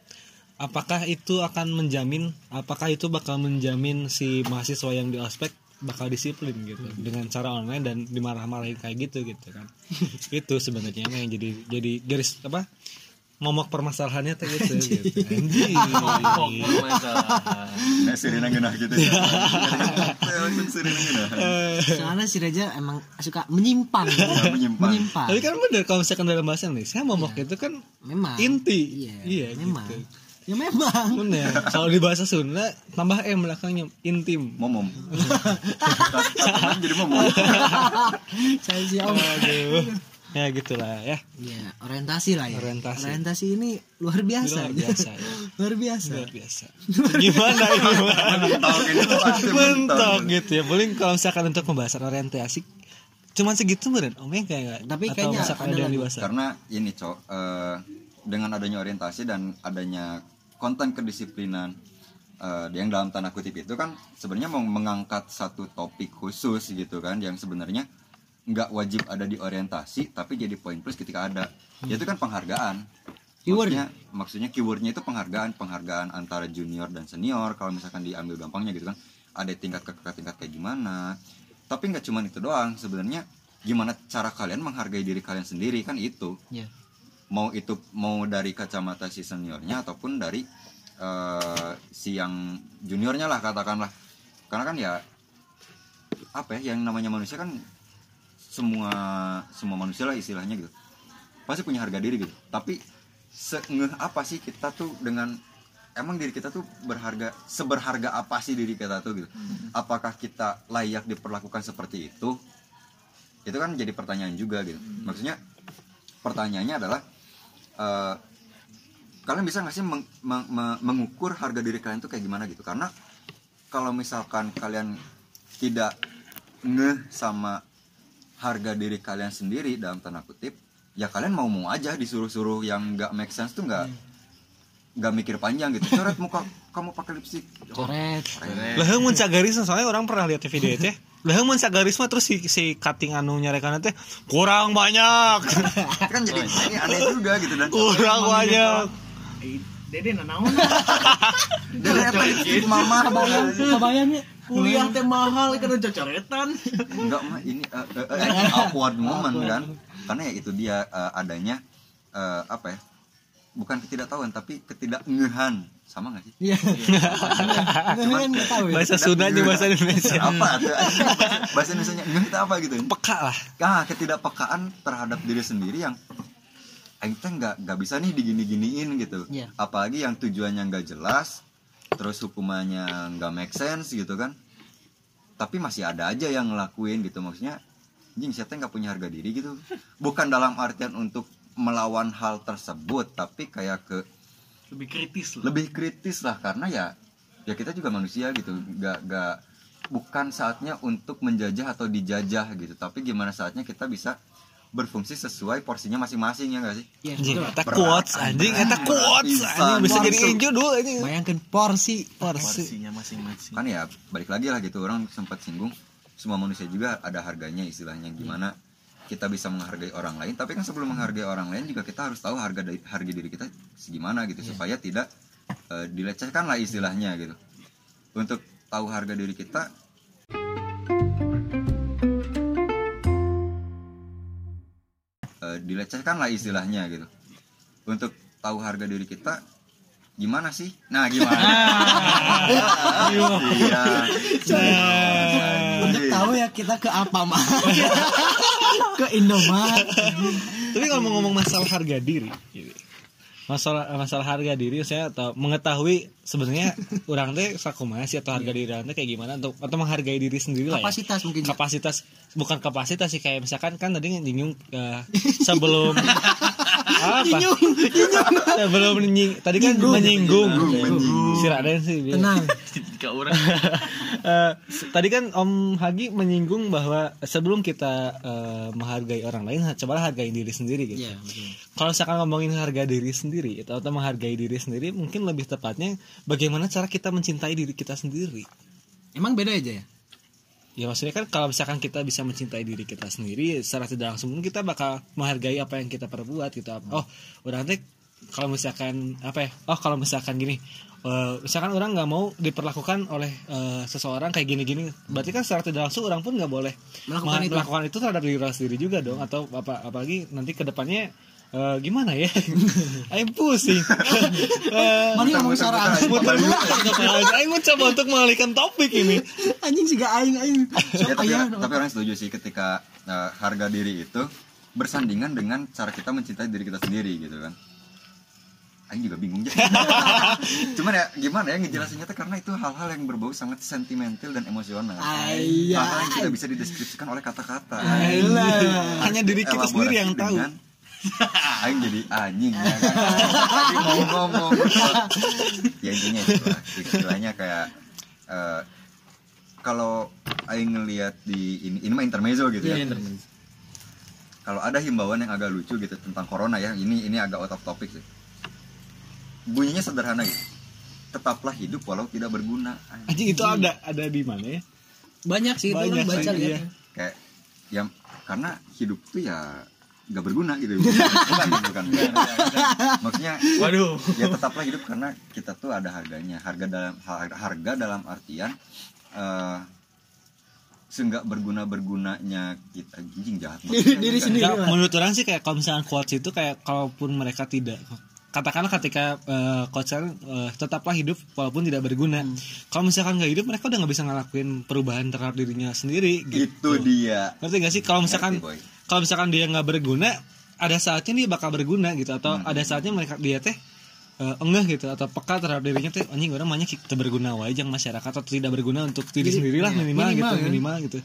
apakah itu akan menjamin apakah itu bakal menjamin si mahasiswa yang di ospek bakal disiplin gitu? Dengan cara online dan dimarah-marahin kayak gitu gitu kan. Itu sebenarnya yang jadi jadi garis apa momok permasalahannya tuh gitu gitu. Anjing. Masalah. nah sirina genah gitu ya. Soalnya si Reja emang suka menyimpang. Menyimpang. menyimpang. Tapi kan bener kalau misalkan dalam bahasa Indonesia momok itu kan memang. inti. Iya, iya memang. gitu. Ya memang Bener. Kalau di bahasa Sunda tambah M belakangnya intim. momom jadi momom saya sih om Aduh. Ya gitulah ya. ya orientasi lah ya Orientasi. ini luar biasa Luar biasa ya. luar biasa Luar biasa. Gimana ini? mentok pasti Mentok gitu ya. Paling kalau misalkan untuk pembahasan orientasi cuman segitu beren Om ya kayak? Tapi kayaknya ada yang dibahas. karena ini cok eh, dengan adanya orientasi dan adanya konten kedisiplinan eh, yang dalam tanda kutip itu kan sebenarnya mau mengangkat satu topik khusus gitu kan yang sebenarnya nggak wajib ada di orientasi tapi jadi poin plus ketika ada. Itu kan penghargaan. Keyword. maksudnya maksudnya keywordnya itu penghargaan penghargaan antara junior dan senior kalau misalkan diambil gampangnya gitu kan. Ada tingkat ke tingkat kayak gimana. Tapi nggak cuma itu doang sebenarnya gimana cara kalian menghargai diri kalian sendiri kan itu. Ya mau itu mau dari kacamata si seniornya ataupun dari eh, si yang juniornya lah katakanlah. Karena kan ya apa ya yang namanya manusia kan semua semua manusia lah istilahnya gitu. Pasti punya harga diri gitu. Tapi sengeh apa sih kita tuh dengan emang diri kita tuh berharga seberharga apa sih diri kita tuh gitu? Apakah kita layak diperlakukan seperti itu? Itu kan jadi pertanyaan juga gitu. Maksudnya pertanyaannya adalah eh, kalian bisa nggak sih meng- meng- meng- mengukur harga diri kalian tuh kayak gimana gitu? Karena kalau misalkan kalian tidak ngeh sama harga diri kalian sendiri dalam tanda kutip ya kalian mau mau aja disuruh-suruh yang nggak make sense tuh nggak nggak mikir panjang gitu. Coret muka kamu pakai lipstick. Coret. Lah mun cagaris soalnya orang pernah lihat di video itu ya. Lah mun cagaris mah terus si si cutting anu nyarekan teh kurang banyak. kan jadi ini aneh juga gitu dan kurang banyak. Dede nanaon dan apa lipstick mama kebayangnya kuliah teh mahal karena cocoretan. Enggak mah ini eh, eh, eh, awkward moment kan. Karena ya itu dia eh, adanya eh, apa ya bukan ketidaktahuan tapi ketidakngehan sama nggak sih? Iya. Kan nggak tahu ya Bahasa Sunda aja bahasa Indonesia. apa tuh? Bahasa Indonesia ngeh itu apa gitu? Peka lah. ah ketidakpekaan terhadap diri sendiri yang Aing teh nggak nggak bisa nih digini-giniin gitu. Iya. apalagi yang tujuannya nggak jelas terus hukumannya nggak make sense gitu kan. Tapi masih ada aja yang ngelakuin gitu. Maksudnya anjing siapa nggak punya harga diri gitu. Bukan dalam artian untuk melawan hal tersebut tapi kayak ke lebih kritis lah. Lebih kritis lah karena ya ya kita juga manusia gitu. Nggak nggak bukan saatnya untuk menjajah atau dijajah gitu. Tapi gimana saatnya kita bisa berfungsi sesuai porsinya masing-masing ya nggak sih? Iya, eta Berat, quotes anjing eta berat quotes anjing. Bisa jadi judul anjing. Bayangkan porsi porsi. Porsinya masing-masing. Kan ya balik lagi lah gitu. Orang sempat singgung semua manusia juga ada harganya istilahnya. Gimana kita bisa menghargai orang lain tapi kan sebelum menghargai orang lain juga kita harus tahu harga dari harga diri kita segimana gitu supaya tidak eh, dilecehkan lah istilahnya gitu. Untuk tahu harga diri kita eh, dilecehkan lah istilahnya gitu. Untuk tahu harga diri kita gimana sih? Nah gimana? Iya. Untuk tahu ya kita ke apa mah Ke Indomaret tapi kalau mau ngomong masalah harga diri gitu. masalah masalah harga diri saya atau mengetahui sebenarnya orang teh sakumaha sih atau harga diri orang teh kayak gimana atau atau menghargai diri sendiri lah ya. Kapasitas mungkin ya. kapasitas bukan kapasitas sih kayak misalkan kan tadi nyinggung eh, sebelum apa sebelum nying tadi kan menyinggung si Raden sih. Tenang ketika orang Eh, s- tadi kan Om Hagi menyinggung bahwa sebelum kita eh, menghargai orang lain cobalah hargai diri sendiri gitu. Iya betul. Kalau misalkan ngomongin harga diri sendiri atau, atau menghargai diri sendiri mungkin lebih tepatnya bagaimana cara kita mencintai diri kita sendiri? Emang beda aja ya? Ya maksudnya kan kalau misalkan kita bisa mencintai diri kita sendiri secara tidak langsung kita bakal menghargai apa yang kita perbuat gitu. Oh orang teh kalau misalkan apa ya? Oh kalau misalkan gini eh, misalkan orang nggak mau diperlakukan oleh eh, seseorang kayak gini-gini berarti kan secara tidak langsung orang pun nggak boleh Melakukan ma- itu. melakukan itu terhadap diri orang sendiri juga dong atau apa apalagi nanti ke depannya eh, gimana ya? Aing pusing. Mana ngomong suara aing muter muter Aing mencoba untuk mengalihkan topik ini. Anjing sih gak aing aing. Ya, Sok tapi, aya tapi orang setuju sih ketika eh, harga diri itu bersandingan dengan cara kita mencintai diri kita sendiri gitu kan Aing juga bingung ya. Cuman ya gimana ya ngejelasinnya teh karena itu hal-hal yang berbau sangat sentimental dan emosional. Aya. Hal-hal yang tidak bisa dideskripsikan oleh kata-kata. Hanya diri kita sendiri yang tahu Aing jadi anjing ya kan. Mau ngomong. ya intinya itu lah. Istilahnya kayak eh, kalau Aing ngelihat di ini ini mah intermezzo gitu ya. Kalau ada himbauan yang agak lucu gitu tentang corona ya, ini ini agak out of topic sih. Bunyinya sederhana gitu. Tetaplah hidup walau tidak berguna. Anjing. itu ada ada di mana ya Banyak sih itu Banyak orang baca lihat iya. kayak ya karena hidup tuh ya nggak berguna gitu bukan bukan, bukan. maksudnya waduh ya tetaplah hidup karena kita tuh ada harganya harga dalam har- harga dalam artian eh seenggak berguna bergunanya kita jijing jahat Diri- diri sendiri. Menurut orang sih kayak kalau misalnya quotes itu kayak kalaupun mereka tidak katakanlah ketika uh, quotes kan, eh, tetaplah hidup walaupun tidak berguna. Kalau misalkan nggak hidup mereka udah nggak bisa ngelakuin perubahan terhadap dirinya sendiri itu gitu dia. Ngerti gak sih? Kalau misalkan kalau misalkan dia nggak berguna ada saatnya dia bakal berguna gitu. Atau ada saatnya mereka dia teh eh, enggak gitu. Atau peka terhadap dirinya teh anjing orang banyak kita berguna wae jeung masyarakat atau tidak berguna untuk diri sendiri lah minimal, minimal, gitu ya. minimal gitu.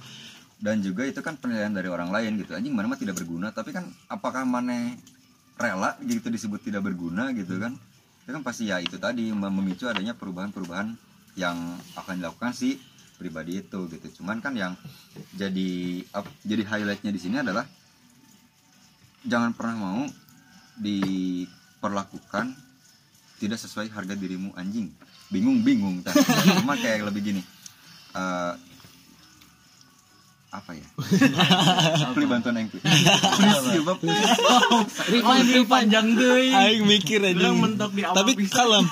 Dan juga itu kan penilaian dari orang lain gitu. Anjing mana mah tidak berguna tapi kan apakah mana rela gitu disebut tidak berguna gitu kan. Itu kan pasti ya itu tadi mem- memicu adanya perubahan-perubahan yang akan dilakukan si pribadi itu gitu. Cuman kan yang jadi ap- jadi highlightnya di sini adalah jangan pernah mau diperlakukan tidak sesuai harga dirimu anjing. Bingung bingung tadi cuma kayak lebih gini eh, apa ya? Beli bantuan yang ya Bab. Rewind, rewind. panjang deh aing mikir aja Orang mentok di awal tapi kalem.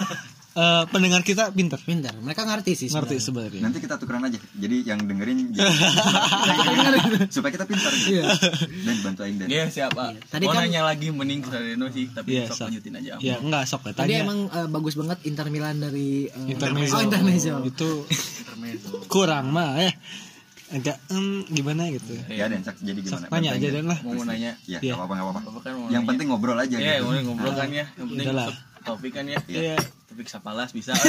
Eh, pendengar kita pinter Pintar, mereka ngerti sih ngerti sebenarnya. sebenarnya nanti kita tukeran aja. Jadi yang dengerin supaya kita pintar gitu. dan bantu aing dan Iya siapa? Tadi Mau kan- nanya lagi mending Reno sih, tapi Iya, sok sok. lanjutin aja. ya enggak sok ya Tadi tanya emang eh, bagus banget Inter Milan dari eh, intermezzo Oh, intermezzo. itu Intermezzo. kurang mah ya agak em, gimana gitu ya dan Sak, jadi gimana tanya aja dan lah Mau nanya. ya Iya. nggak apa-apa nggak apa-apa yang penting ngobrol aja Iya, gitu mau ngobrol kan ya. Yang penting topik kan ya. Iya. Topik sapalas bisa.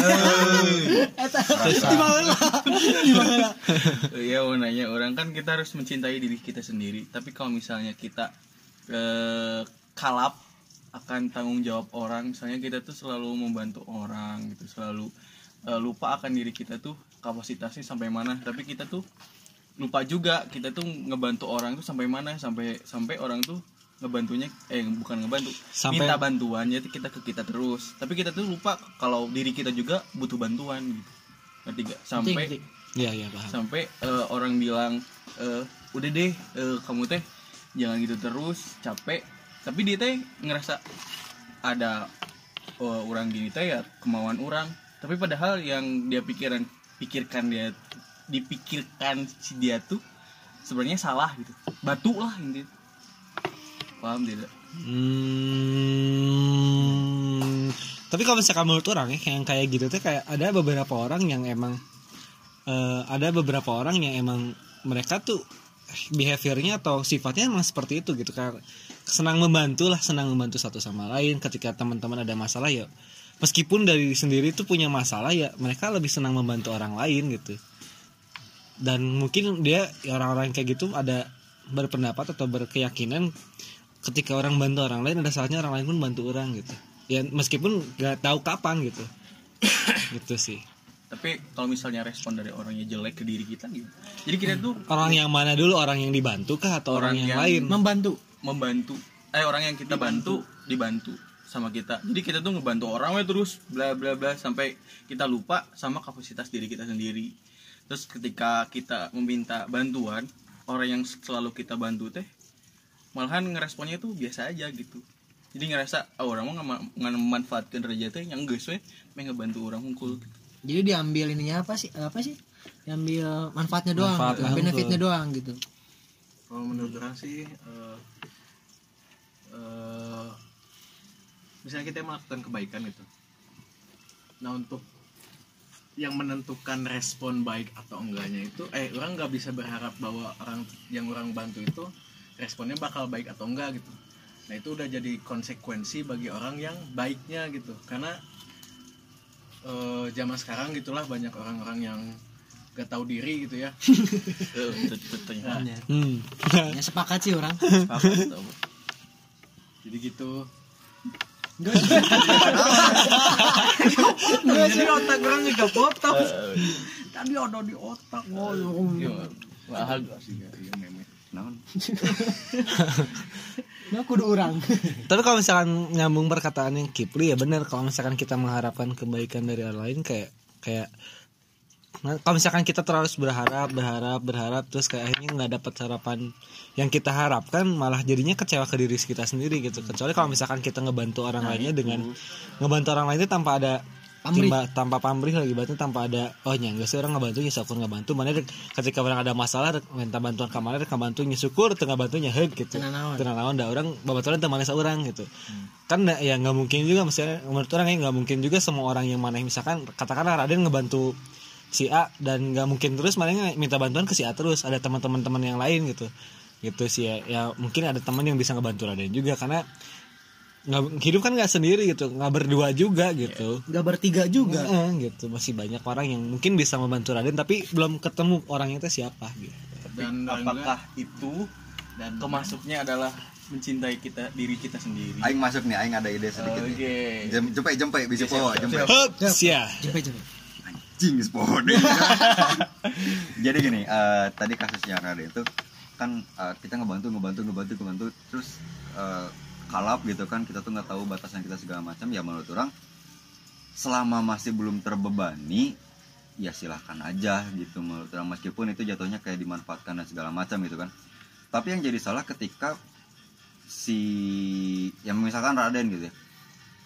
Iya mau nanya orang kan kita harus mencintai diri kita sendiri. Tapi kalau misalnya kita eh, kalap akan tanggung jawab orang, misalnya kita tuh selalu membantu orang gitu, selalu eh, lupa akan diri kita tuh kapasitasnya sampai mana. Tapi kita tuh lupa juga kita tuh ngebantu orang tuh sampai mana sampai sampai orang tuh ngebantunya eh bukan ngebantu Sampai- minta bantuannya tuh kita ke kita terus tapi kita tuh lupa kalau diri kita juga butuh bantuan gitu ngerti gak? sampai Ngerti, ngerti. Iya iya paham. sampai eh, orang bilang eh, udah deh eh, kamu teh jangan gitu terus capek tapi dia teh ngerasa ada oh, orang gini teh ya kemauan orang tapi padahal yang dia pikiran pikirkan dia dipikirkan si dia tuh sebenarnya salah gitu. Batu lah intinya. Paham tidak? Hmm, tapi kalau misalkan menurut orang ya yang kayak gitu tuh kayak ada beberapa orang yang emang eh, ada beberapa orang yang emang mereka tuh behaviornya atau sifatnya emang seperti itu gitu kayak senang membantu lah senang membantu satu sama lain. Ketika teman-teman ada masalah ya meskipun dari sendiri tuh punya masalah ya mereka lebih senang membantu orang lain gitu dan mungkin dia ya orang-orang kayak gitu ada berpendapat atau berkeyakinan ketika orang bantu orang lain ada saatnya orang lain pun bantu orang gitu. Ya meskipun nggak tahu kapan gitu. Gitu sih. Tapi kalau misalnya respon dari orangnya jelek ke diri kita gitu. Jadi kita tuh orang yang mana dulu? Orang yang dibantu kah atau orang, Orang yang, yang lain? membantu. Membantu. Eh orang yang kita bantu dibantu sama kita. Jadi kita tuh ngebantu orang we terus bla bla bla sampai kita lupa sama kapasitas diri kita sendiri terus ketika kita meminta bantuan orang yang selalu kita bantu teh malahan ngeresponnya tuh biasa aja gitu. Jadi ngerasa ah, orang mau ngama- memanfaatkan derajat teh yang geus we main ngebantu orang hungkul gitu. jadi diambil ininya apa sih apa sih? Diambil manfaatnya doang Manfaat lah, benefitnya doang gitu. Kalau menurut orang sih eh, eh, misalnya kita melakukan kebaikan gitu. Nah untuk yang menentukan respon baik atau enggaknya itu eh orang nggak bisa berharap bahwa orang yang orang bantu itu responnya bakal baik atau enggak gitu. Nah itu udah jadi konsekuensi bagi orang yang baiknya gitu. Karena eh, zaman sekarang gitulah banyak orang-orang yang gak tahu diri gitu ya. Eh. Ya, hmm. ya sepakat sih orang. Sepakat, jadi gitu Enggak sih otak orang juga potong. Tadi ada di otak. Oh? Bahagia sih ya, iya, meme. Naon? Nah, kudu orang. tapi kalau misalkan nyambung perkataan yang Kipli ya benar kalau misalkan kita mengharapkan kebaikan dari orang lain kayak kayak kalau misalkan kita terus berharap berharap berharap terus kayak akhirnya nggak dapat harapan yang kita harapkan malah jadinya kecewa ke diri kita sendiri gitu. Kecuali kalau misalkan kita ngebantu orang lainnya dengan ngebantu orang lainnya tanpa ada Pamrih. timba- tanpa pamrih lagi bantu tanpa ada oh nyangga sih orang ngebantu ya syukur ngebantu. Mana dek- ketika orang ada masalah rek minta bantuan ke mana rek ngebantu nya syukur tengah bantunya heg gitu. Tenang naon. naon dah orang babaturan teu maneh seorang gitu. Kan da- ya nggak mungkin juga misalnya menurut orang ya nggak mungkin juga semua orang yang maneh misalkan katakanlah Raden ngebantu si A dan nggak mungkin terus maneh minta bantuan ke si A terus. Ada teman-teman teman yang lain gitu. Gitu sih ya, ya mungkin ada teman yang bisa ngebantu Raden juga karena nggak hidup kan nggak sendiri gitu. Nggak berdua juga gitu. Gak bertiga juga. Heeh, gitu. Masih banyak orang yang mungkin bisa membantu Raden tapi belum ketemu orangnya itu siapa gitu. Dan apakah itu dan kemasuknya adalah mencintai kita diri kita sendiri? Aing masuk nih, aing ada ide sedikit oke nih. Jem- Jempe jempe bisa po, jempe. Hup, sia Cepet cepet. Anjing sport. Jadi gini, eh, tadi kasusnya Raden itu kan eh, kita ngebantu ngebantu ngebantu ngebantu. Terus eh, kalap gitu kan kita tuh nggak tahu batasan kita segala macam. Ya menurut orang selama masih belum terbebani ya silahkan aja gitu menurut orang. Meskipun itu jatuhnya kayak dimanfaatkan dan segala macam gitu kan. Tapi yang jadi salah ketika si yang misalkan Raden gitu ya.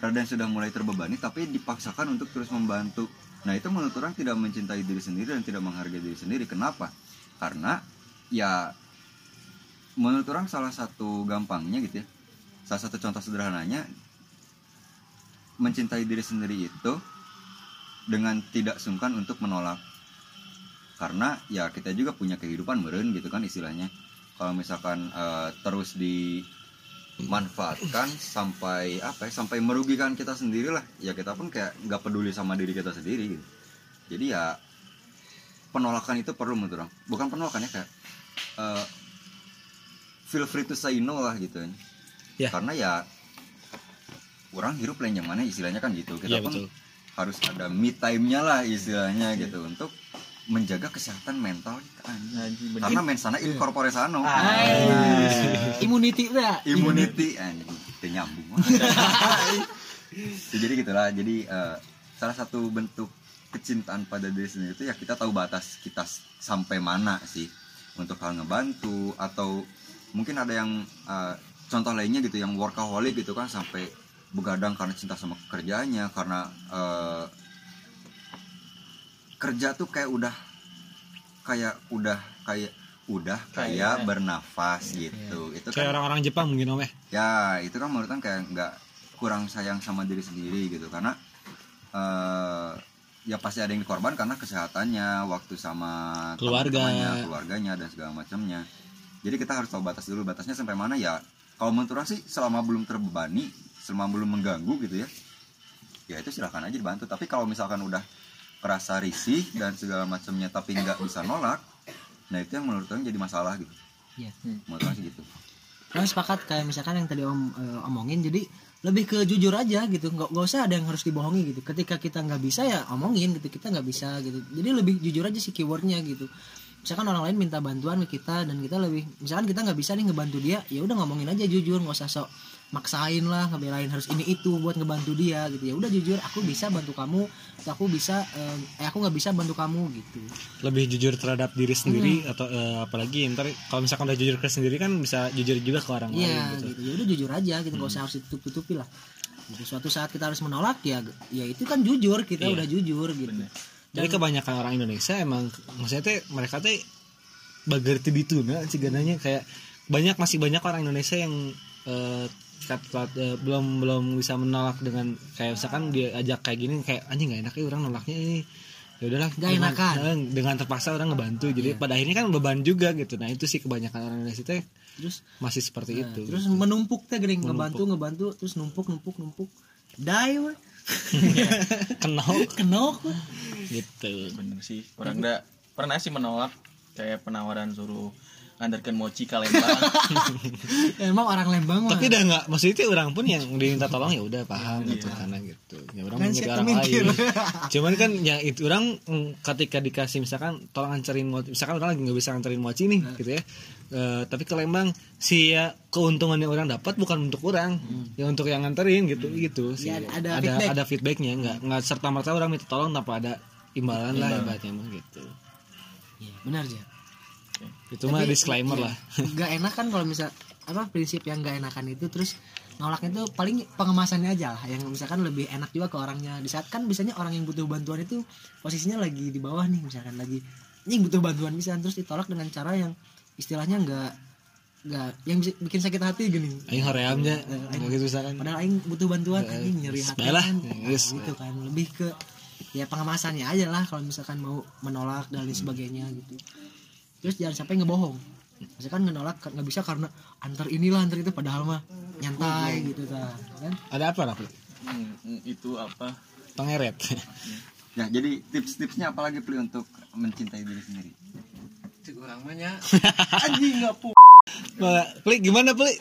Raden sudah mulai terbebani tapi dipaksakan untuk terus membantu nah itu menurut orang tidak mencintai diri sendiri dan tidak menghargai diri sendiri. Kenapa? Karena ya menurut orang salah satu gampangnya gitu ya salah satu contoh sederhananya mencintai diri sendiri itu dengan tidak sungkan untuk menolak. Karena ya kita juga punya kehidupan meren gitu kan istilahnya. Kalau misalkan eh, terus dimanfaatkan sampai apa ya sampai merugikan kita sendiri lah ya kita pun kayak nggak peduli sama diri kita sendiri gitu. jadi ya penolakan itu perlu menurut orang bukan penolakan ya kayak eh, feel free to say no lah gitu Ya. karena ya orang hidup lain yang mana istilahnya kan gitu kita Iya, pun betul. harus ada me time-nya lah istilahnya gitu untuk menjaga kesehatan mental kita anjing. Karena mensana in corpore sano Immunity lah. immunity anjing. Nyambung. Ya, jadi gitulah. Jadi eh, salah satu bentuk kecintaan pada diri sendiri itu ya kita tahu batas kita sampai mana sih untuk hal ngebantu atau mungkin ada yang eh, contoh lainnya gitu yang workaholic gitu kan sampai begadang karena cinta sama kerjanya karena eh, kerja tuh kayak udah kayak udah kayak udah kayak Kayak- bernafas gitu. Itu kayak kan orang-orang Jepang mungkin om ya? Ya itu kan menurut kayak nggak kurang sayang sama diri sendiri gitu. Karena eh ya pasti ada yang dikorban karena kesehatannya waktu sama Keluarga. teman-temannya, keluarganya dan segala macamnya. Jadi kita harus tahu batas dulu batasnya sampai mana. Ya kalau menurut orang sih selama belum terbebani selama belum mengganggu gitu ya ya itu silahkan aja dibantu. Tapi kalau misalkan udah kerasa risih dan segala macamnya tapi nggak bisa nolak nah itu yang menurut orang jadi masalah gitu. Iya. menurut orang gitu. Orang sepakat kayak misalkan yang tadi om eh, omongin jadi lebih ke jujur aja gitu. Nggak nggak usah ada yang harus dibohongi gitu. Ketika kita nggak bisa ya omongin gitu kita nggak bisa gitu. Jadi lebih jujur aja sih keywordnya gitu misalkan orang lain minta bantuan ke kita dan kita lebih misalkan kita nggak bisa nih ngebantu dia ya udah ngomongin aja jujur nggak usah sok maksain lah ngebelain harus ini itu buat ngebantu dia gitu ya udah jujur aku bisa bantu kamu aku bisa eh, eh aku nggak bisa bantu kamu gitu lebih jujur terhadap diri sendiri atau eh, apalagi ntar kalau misalkan udah jujur ke sendiri kan bisa jujur juga ke orang Iya lain gitu. gitu. Ya udah jujur aja gitu nggak usah harus ditutup-tutupi lah. Gitu. Suatu saat kita harus menolak ya ya itu kan jujur kita Iya. udah jujur gitu. Jadi kebanyakan orang Indonesia emang maksudnya teh mereka teh bagerti dituna cigananya. Kayak banyak masih banyak orang Indonesia yang eh, kat- kat- eh, belum belum bisa menolak dengan kayak misalkan dia ajak kayak gini kayak anjing nggak enak ya orang nolaknya ini. Ya udahlah dengan, enakan. eh, dengan terpaksa orang ngebantu. Jadi pada akhirnya kan beban juga gitu. Nah itu sih kebanyakan orang Indonesia teh Terus masih seperti itu. terus menumpuk teh gering. Ngebantu ngebantu terus numpuk numpuk numpuk. Die Kenok we. gitu. Bener sih. Orang enggak pernah sih menolak kayak penawaran suruh ngantarkan mochi ke Lembang. Emang orang Lembang mah. tapi udah nggak maksudnya itu orang pun yang diminta tolong ya udah paham gitu karena gitu. Ya orang Kan saya orang lain. cuman kan yang itu orang mm, ketika dikasih misalkan tolong anterin mochi misalkan orang lagi nggak bisa anterin mochi nih Nah. gitu ya Eh, tapi ke Lembang si ya keuntungan yang orang dapat bukan untuk orang. Ya untuk yang nganterin gitu gitu sih. Hmm. Ya, ada ada feedback. ada feedbacknya. Nggak nggak serta merta orang minta tolong tanpa ada imbalan lah ibaratnya mah gitu. Iya, benar ya. itu mah disclaimer lah. Gak enak kan kalau misal apa prinsip yang gak enakan itu terus nolaknya itu paling pengemasannya aja lah. Yang misalkan lebih enak juga ke orangnya. Di saat kan biasanya orang yang butuh bantuan itu posisinya lagi di bawah nih misalkan lagi ini butuh bantuan bisa. Terus ditolak dengan cara yang istilahnya nggak nggak yang bisa bikin sakit hati gini aing horeamnya nggak gitu misalkan padahal aing butuh bantuan anjing nyeri hati baiklah. kan Yes. gitu kan lebih ke ya pengemasannya aja lah kalau misalkan mau menolak dan lain sebagainya gitu terus jangan sampai ngebohong misalkan ngenolak nggak bisa karena antar inilah antar itu padahal mah nyantai gitu ta. kan ada apa Rafli? Hmm, hmm, itu apa pengeret Ya, jadi tips-tipsnya apa lagi Pli untuk mencintai diri sendiri? Cek orang mah nya anjing nggak pu Pli gimana Pli?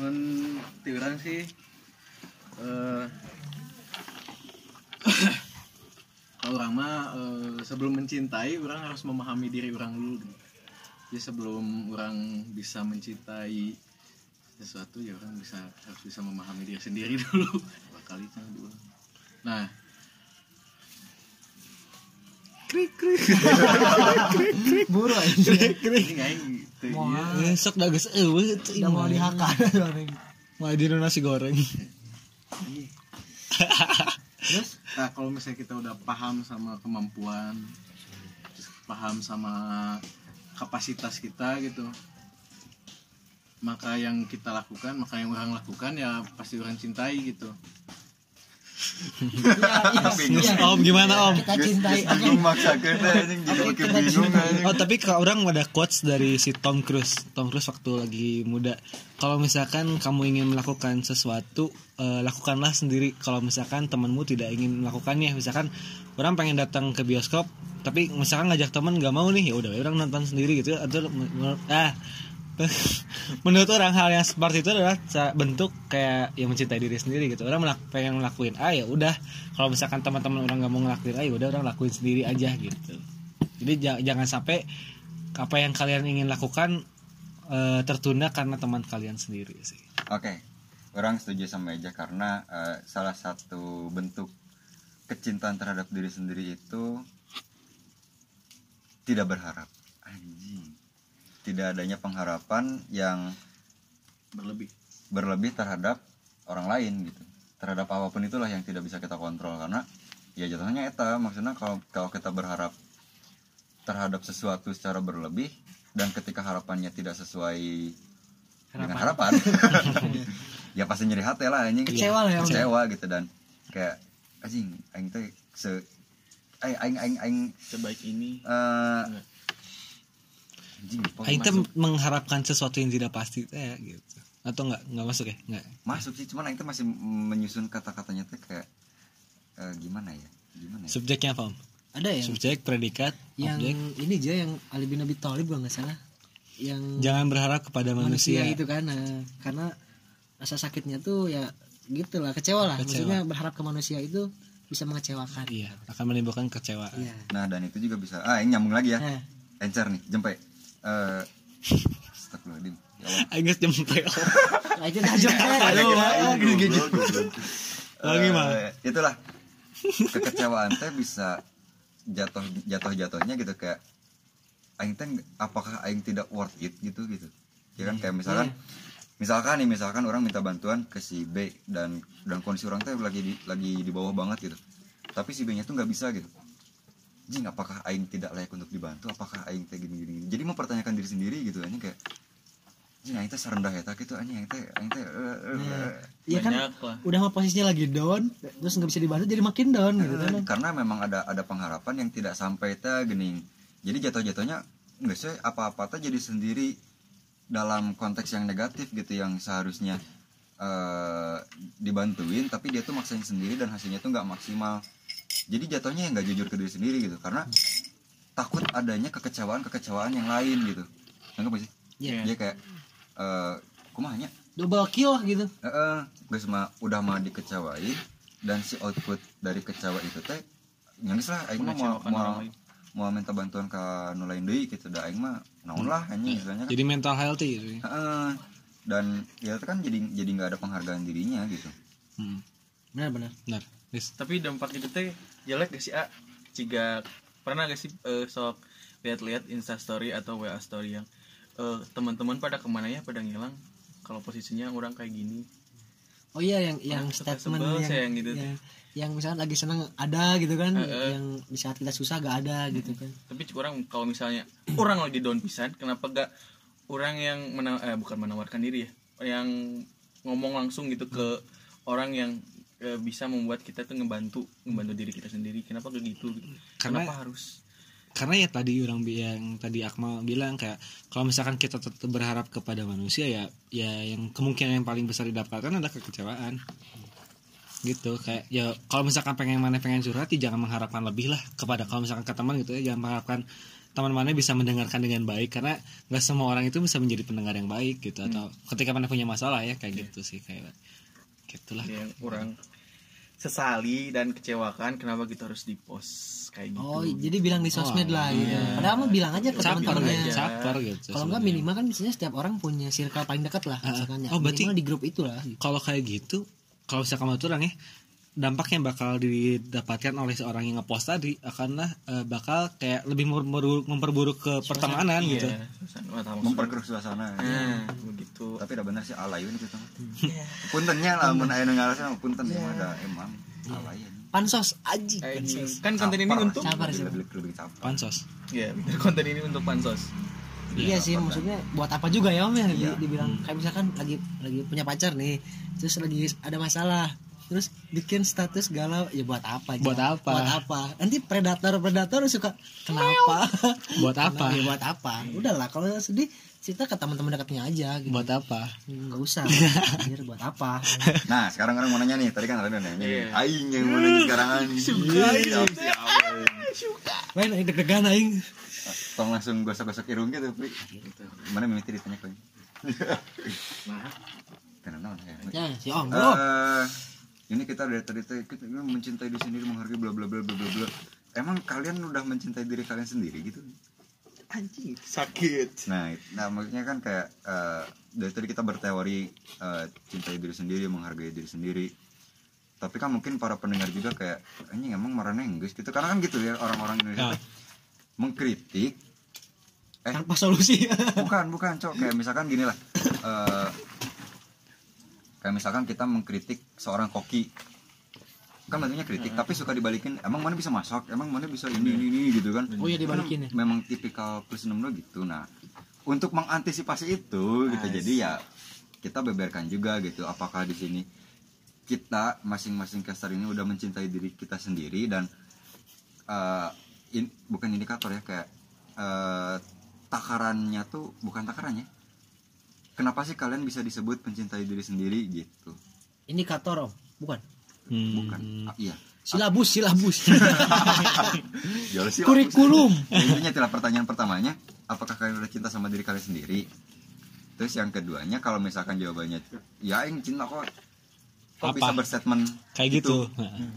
men ti urang sih. Eh kalau orang mah eh, sebelum mencintai orang harus memahami diri orang dulu. Jadi sebelum orang bisa mencintai sesuatu ya orang bisa harus bisa memahami diri sendiri dulu. Bakal itu dulu nah buru aja ini aing teu ieu. Besok dah geus eueuh teu udah mau dihakan. Mau di nasi goreng. terus? Nah, kalau misalnya kita udah paham sama kemampuan, paham sama kapasitas kita gitu, maka yang kita lakukan, maka yang orang lakukan ya pasti orang cintai gitu. Iya. Om gimana Om? kita cintai bingung anjing jadi makin kita bingung cintai. anjing. Oh tapi kalau orang ada quotes dari si Tom Cruise. Tom Cruise waktu lagi muda. Kalau misalkan kamu ingin melakukan sesuatu, eh, lakukanlah sendiri. Kalau misalkan temanmu tidak ingin melakukannya, misalkan orang pengen datang ke bioskop, tapi misalkan ngajak teman nggak mau nih, ya udah orang nonton sendiri gitu. Atau ah menurut orang hal yang seperti itu adalah bentuk kayak yang mencintai diri sendiri gitu. Orang melak- pengen ngelakuin A ya udah kalau misalkan teman-teman orang nggak mau ngelakuin A ya udah orang lakuin sendiri aja gitu. Jadi ja- jangan sampai apa yang kalian ingin lakukan eh, tertunda karena teman kalian sendiri sih. Oke, orang setuju sama Eja karena eh, salah satu bentuk kecintaan terhadap diri sendiri itu tidak berharap. Tidak adanya pengharapan yang berlebih. berlebih terhadap orang lain gitu. Terhadap apa pun itulah yang tidak bisa kita kontrol karena ya jatuhnya eta. Maksudnya kalau kalau kita berharap terhadap sesuatu secara berlebih dan ketika harapannya tidak sesuai dengan harapan ya pasti nyeri hati lah anjing. Kecewa lah ya, kecewa gitu. Dan kayak anjing aing teh se aing aing aing aing sebaik ini. Eh anjing Aing masuk, mengharapkan sesuatu yang tidak pasti teh gitu. Atau nggak nggak masuk ya? Nggak. Masuk sih cuman aing teh masih menyusun kata-katanya teh kayak eh, gimana ya? Gimana ya? Subjeknya apa om? Ada yang subjek predikat yang objek. ini aja yang Ali bin Abi Thalib kalau nggak salah. Yang jangan berharap kepada manusia, manusia, itu kan nah, karena rasa sakitnya tuh ya gitulah kecewa lah. Kecewa. maksudnya berharap ke manusia itu bisa mengecewakan. Iya akan menimbulkan kecewaan. Iya. nah dan itu juga bisa ah ini nyambung lagi ya. Nah, encer nih jempe eh Astagfirullahaladzim. Jempol nah, itu dah Ada aduh. Lagi, Eh, mah. itulah. Kekecewaan teh bisa jatuh jatuh jatuhnya gitu kayak aing teh apakah aing tidak worth it gitu gitu. Ya kan kayak misalkan misalkan nih misalkan orang minta bantuan ke si B dan dan kondisi orang teh lagi di, lagi di bawah banget gitu. Tapi si B nya tuh nggak bisa gitu jing apakah aing tidak layak untuk dibantu? Apakah aing teh gini gini, gini. jadi mempertanyakan diri sendiri gitu ini kayak jing aing teh serendah ya gitu anjing aing teh aing teh eh, eh, eh. Iya kan? Banyak lah. Udah mah posisinya lagi down terus nggak bisa dibantu jadi makin down gitu kan. karena memang ada ada pengharapan yang tidak sampai teh gening jadi jatuh-jatuhnya nggak sih apa-apa teh jadi sendiri dalam konteks yang negatif gitu yang seharusnya eh, dibantuin tapi dia tuh maksain sendiri dan hasilnya tuh nggak maksimal jadi jatuhnya yang nggak jujur ke diri sendiri gitu karena takut adanya kekecewaan kekecewaan yang lain gitu nggak sih Iya. dia kayak eh kumahnya double kill gitu Heeh, geus mah udah mah dikecewain dan si output dari kecewa itu teh nyangis lah aing mah mau mau, lain. mau minta bantuan ke nu lain deui gitu da aing mah naon lah anjing istilahnya kan. jadi mental healthy gitu ya. Heeh. dan ya itu kan jadi jadi nggak ada penghargaan dirinya gitu. hmm. benar-benar benar Yes. tapi dampak itu teh jelek gak sih A jika pernah gak sih eh, sok lihat-lihat insta story atau wa story yang eh, teman-teman pada ke mana ya pada ngilang kalau posisinya orang kayak gini oh iya yang yang Oh, suka statement yang saya yang gitu. yang, yang misalnya lagi seneng ada gitu kan Heeh. yang di saat kita susah gak ada gitu kan tapi orang kalau misalnya orang lagi down pisan kenapa gak orang yang mena- eh, bukan menawarkan diri ya yang ngomong langsung gitu ke orang yang eh, bisa membuat kita tuh ngebantu ngebantu diri kita sendiri. Kenapa gak gitu, gitu? Karena- kenapa harus? karena ya tadi orang yang tadi Akmal bilang kayak kalau misalkan kita tetap berharap kepada manusia ya ya yang kemungkinan yang paling besar didapatkan adalah kekecewaan. Gitu kayak ya kalau misalkan pengen mana pengen curhat ya jangan mengharapkan lebih lah kepada kalau misalkan ke teman gitu ya jangan mengharapkan teman mana bisa mendengarkan dengan baik karena nggak semua orang itu bisa menjadi pendengar yang baik gitu atau ketika mana punya masalah ya kayak gitu sih kayak gitulah yang orang sesali dan kecewakan kenapa kita harus di post kayak gitu oh jadi bilang di sosmed Oh, lah gitu iya. padahal mah bilang aja ke teman-temannya gitu caper gitu kalau nggak sebenarnya. minimal kan biasanya setiap orang punya circle paling dekat lah misalkan ya. oh, berarti- minimal di grup itu lah kalau kayak gitu kalau misalkan menurut orang ya dampak yang bakal didapatkan oleh seorang yang ngepost tadi akanlah eh, bakal kayak lebih memperburuk, memperburuk ke pertemanan iya. gitu. Suasana- Memperkeruh suasana. nah begitu. Tapi udah bener sih alayun gitu. Puntennya lah mun aya nu ngarasan punten emang ada emang alayun. pansos aji. Pansos. Kan konten ini untuk Caper sih. lebih lebih caper. pansos. Ya bener, konten ini untuk pansos. Iya sih maksudnya buat apa juga ya om ya? Iya. dibilang kayak misalkan lagi lagi punya pacar nih terus lagi ada masalah terus bikin status galau ya buat apa aja? Buat apa? buat apa nanti predator predator suka kenapa buat apa ya buat apa udahlah kalau sedih cerita ke teman-teman dekatnya aja gitu buat apa nggak usah Anjir, buat apa Nah, sekarang orang mau nanya nih. Tadi kan ada nanya. Iya. Aing yang mau nanya sekarang siap. lain aing deg-degan aing Tolong langsung gosok-gosok irung gitu, Pri. Mana mimiti ditanya kau? Kenapa ya? ya si om bro Eh, ini kita dari tadi kita mencintai diri sendiri menghargai bla bla bla bla bla bla. Emang kalian udah mencintai diri kalian sendiri gitu? Anjing sakit. Nah nah maksudnya kan kayak eh, dari tadi kita berteori eh, cintai diri sendiri menghargai diri sendiri. Tapi kan mungkin para pendengar juga kayak anjing emang marahnya Inggris gitu. Karena kan gitu ya orang-orang Indonesia Nah. mengkritik. Eh. Tanpa solusi. Bukan bukan cok. Kayak misalkan gini lah. Eh, kayak misalkan kita mengkritik seorang koki. Kan bentuknya kritik tapi suka dibalikin emang mana bisa masak? Emang mana bisa ini ini, ini gitu kan. Oh ya dibalikin ya? Kan memang tipikal plus 62 gitu. Nah untuk mengantisipasi itu gitu. Nice. jadi ya kita beberkan juga gitu apakah di sini kita masing-masing caster ini udah mencintai diri kita sendiri dan eh, in- bukan indikator ya kayak eh, takarannya tuh bukan takarannya kenapa sih kalian bisa disebut mencintai diri sendiri gitu? Indikator om. Bukan? Hmm. bukan. Ah, iya. Silabus silabus. Ya kurikulum. Ya, intinya itulah pertanyaan pertamanya apakah kalian udah cinta sama diri kalian sendiri? Terus yang keduanya kalau misalkan jawabannya ya yang cinta kok. Kok Apa? bisa berstatement kayak gitu. Nah.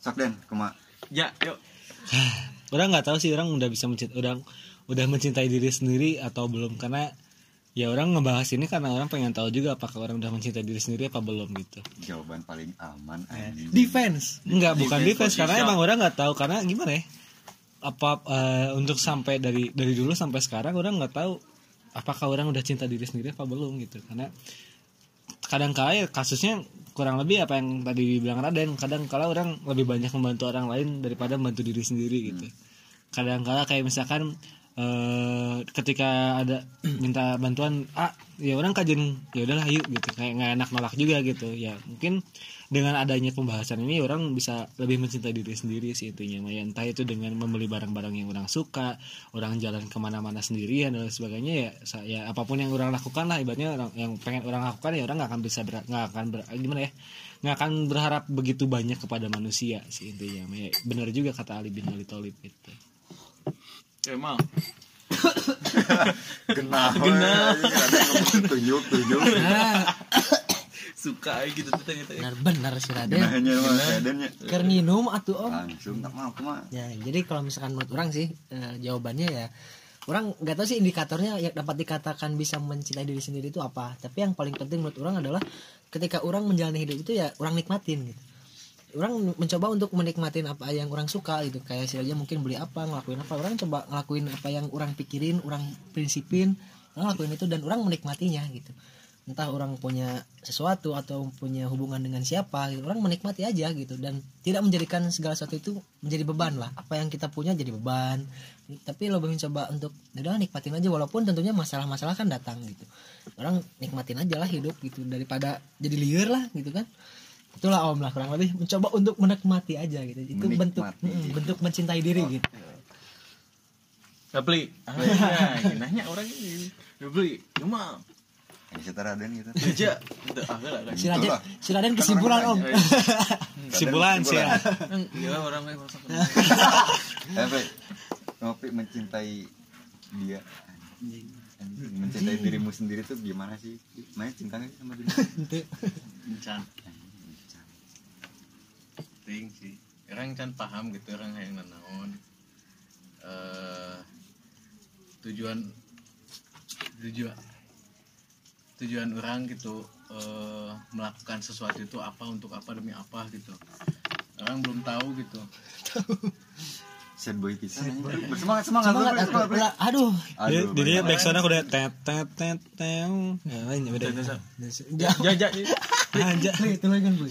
sok den kuma ya yuk. Orang nggak tahu sih orang udah bisa mencintai udah udah mencintai diri sendiri atau belum karena ya orang ngebahas ini karena orang pengen tahu juga apakah orang udah mencintai diri sendiri apa belum gitu jawaban paling aman anjing. defense Enggak, bukan Defense defense karena position. emang orang nggak tahu karena gimana ya? Apa eh, untuk sampai dari dari dulu sampai sekarang orang nggak tahu apakah orang udah cinta diri sendiri apa belum gitu. Karena kadang kala ya kasusnya kurang lebih apa yang tadi dibilang Raden, kadang kala orang lebih banyak membantu orang lain daripada membantu diri sendiri gitu. Kadang kala kayak misalkan eh ketika ada minta bantuan ah ya orang kajian ya udahlah yuk gitu kayak nggak enak nolak juga gitu ya mungkin dengan adanya pembahasan ini orang bisa lebih mencintai diri sendiri sih intinya Mah. ya entah itu dengan membeli barang-barang yang orang suka orang jalan ke mana-mana sendirian dan sebagainya ya sa- ya apa pun yang orang lakukan lah ibaratnya orang yang pengen orang lakukan ya orang nggak akan bisa nggak akan ber- gimana ya nggak akan berharap begitu banyak kepada manusia sih intinya Mah. ya, benar juga kata Ali bin Ali Thalib gitu emang genah genah. Tunjuk tunjuk. Suka aja gitu tuh ternyata ya. benar benar si Raden. Genahnya mah dennya Keur nginum atuh om. Langsung tak mau kuma ya jadi kalau misalkan menurut orang sih eh, jawabannya ya orang nggak tahu sih indikatornya yang dapat dikatakan bisa mencintai diri sendiri itu apa. Tapi yang paling penting menurut orang adalah ketika orang menjalani hidup itu ya orang nikmatin gitu orang mencoba untuk menikmatin apa yang orang suka gitu. Kayak si mungkin beli apa ngelakuin apa. Orang coba ngelakuin apa yang orang pikirin orang prinsipin orang lakuin itu dan orang menikmatinya gitu. Entah orang punya sesuatu atau punya hubungan dengan siapa gitu. orang menikmati aja gitu dan tidak menjadikan segala sesuatu itu menjadi beban lah. Apa yang kita punya jadi beban. Tapi lebih mencoba untuk ya udah nikmatin aja. Walaupun tentunya masalah-masalah kan datang gitu. Orang nikmatin aja lah hidup gitu daripada jadi liar lah gitu kan itulah om lah kurang lebih. Mencoba untuk menikmati aja gitu. Itu bentuk Menikmati. mm, bentuk mencintai diri gitu. Gak beli. Ah, nanya orang ini. Gak beli. Cuma ini setara den gitu. Aja Itu, ah, si Raden si Raden kesimpulan om. Simpulan sih ya. kan iya orang lain masak eh Fe, ngopi mencintai dia. Mencintai dirimu sendiri tuh gimana sih? Main cinta nggak sih sama diri Ente. Penting sih. Orang kan paham gitu orang yang nanaon eh tujuan tujuan tujuan orang gitu eh, melakukan sesuatu itu apa untuk apa demi apa gitu. Orang belum tahu gitu. Sad boy pisan bersemangat semangat semangat semangat, aduh. Jadi, Aduh, jadi backsoundnya udah tet tet tet tet. Ya lain ya beda itu lagi kan boy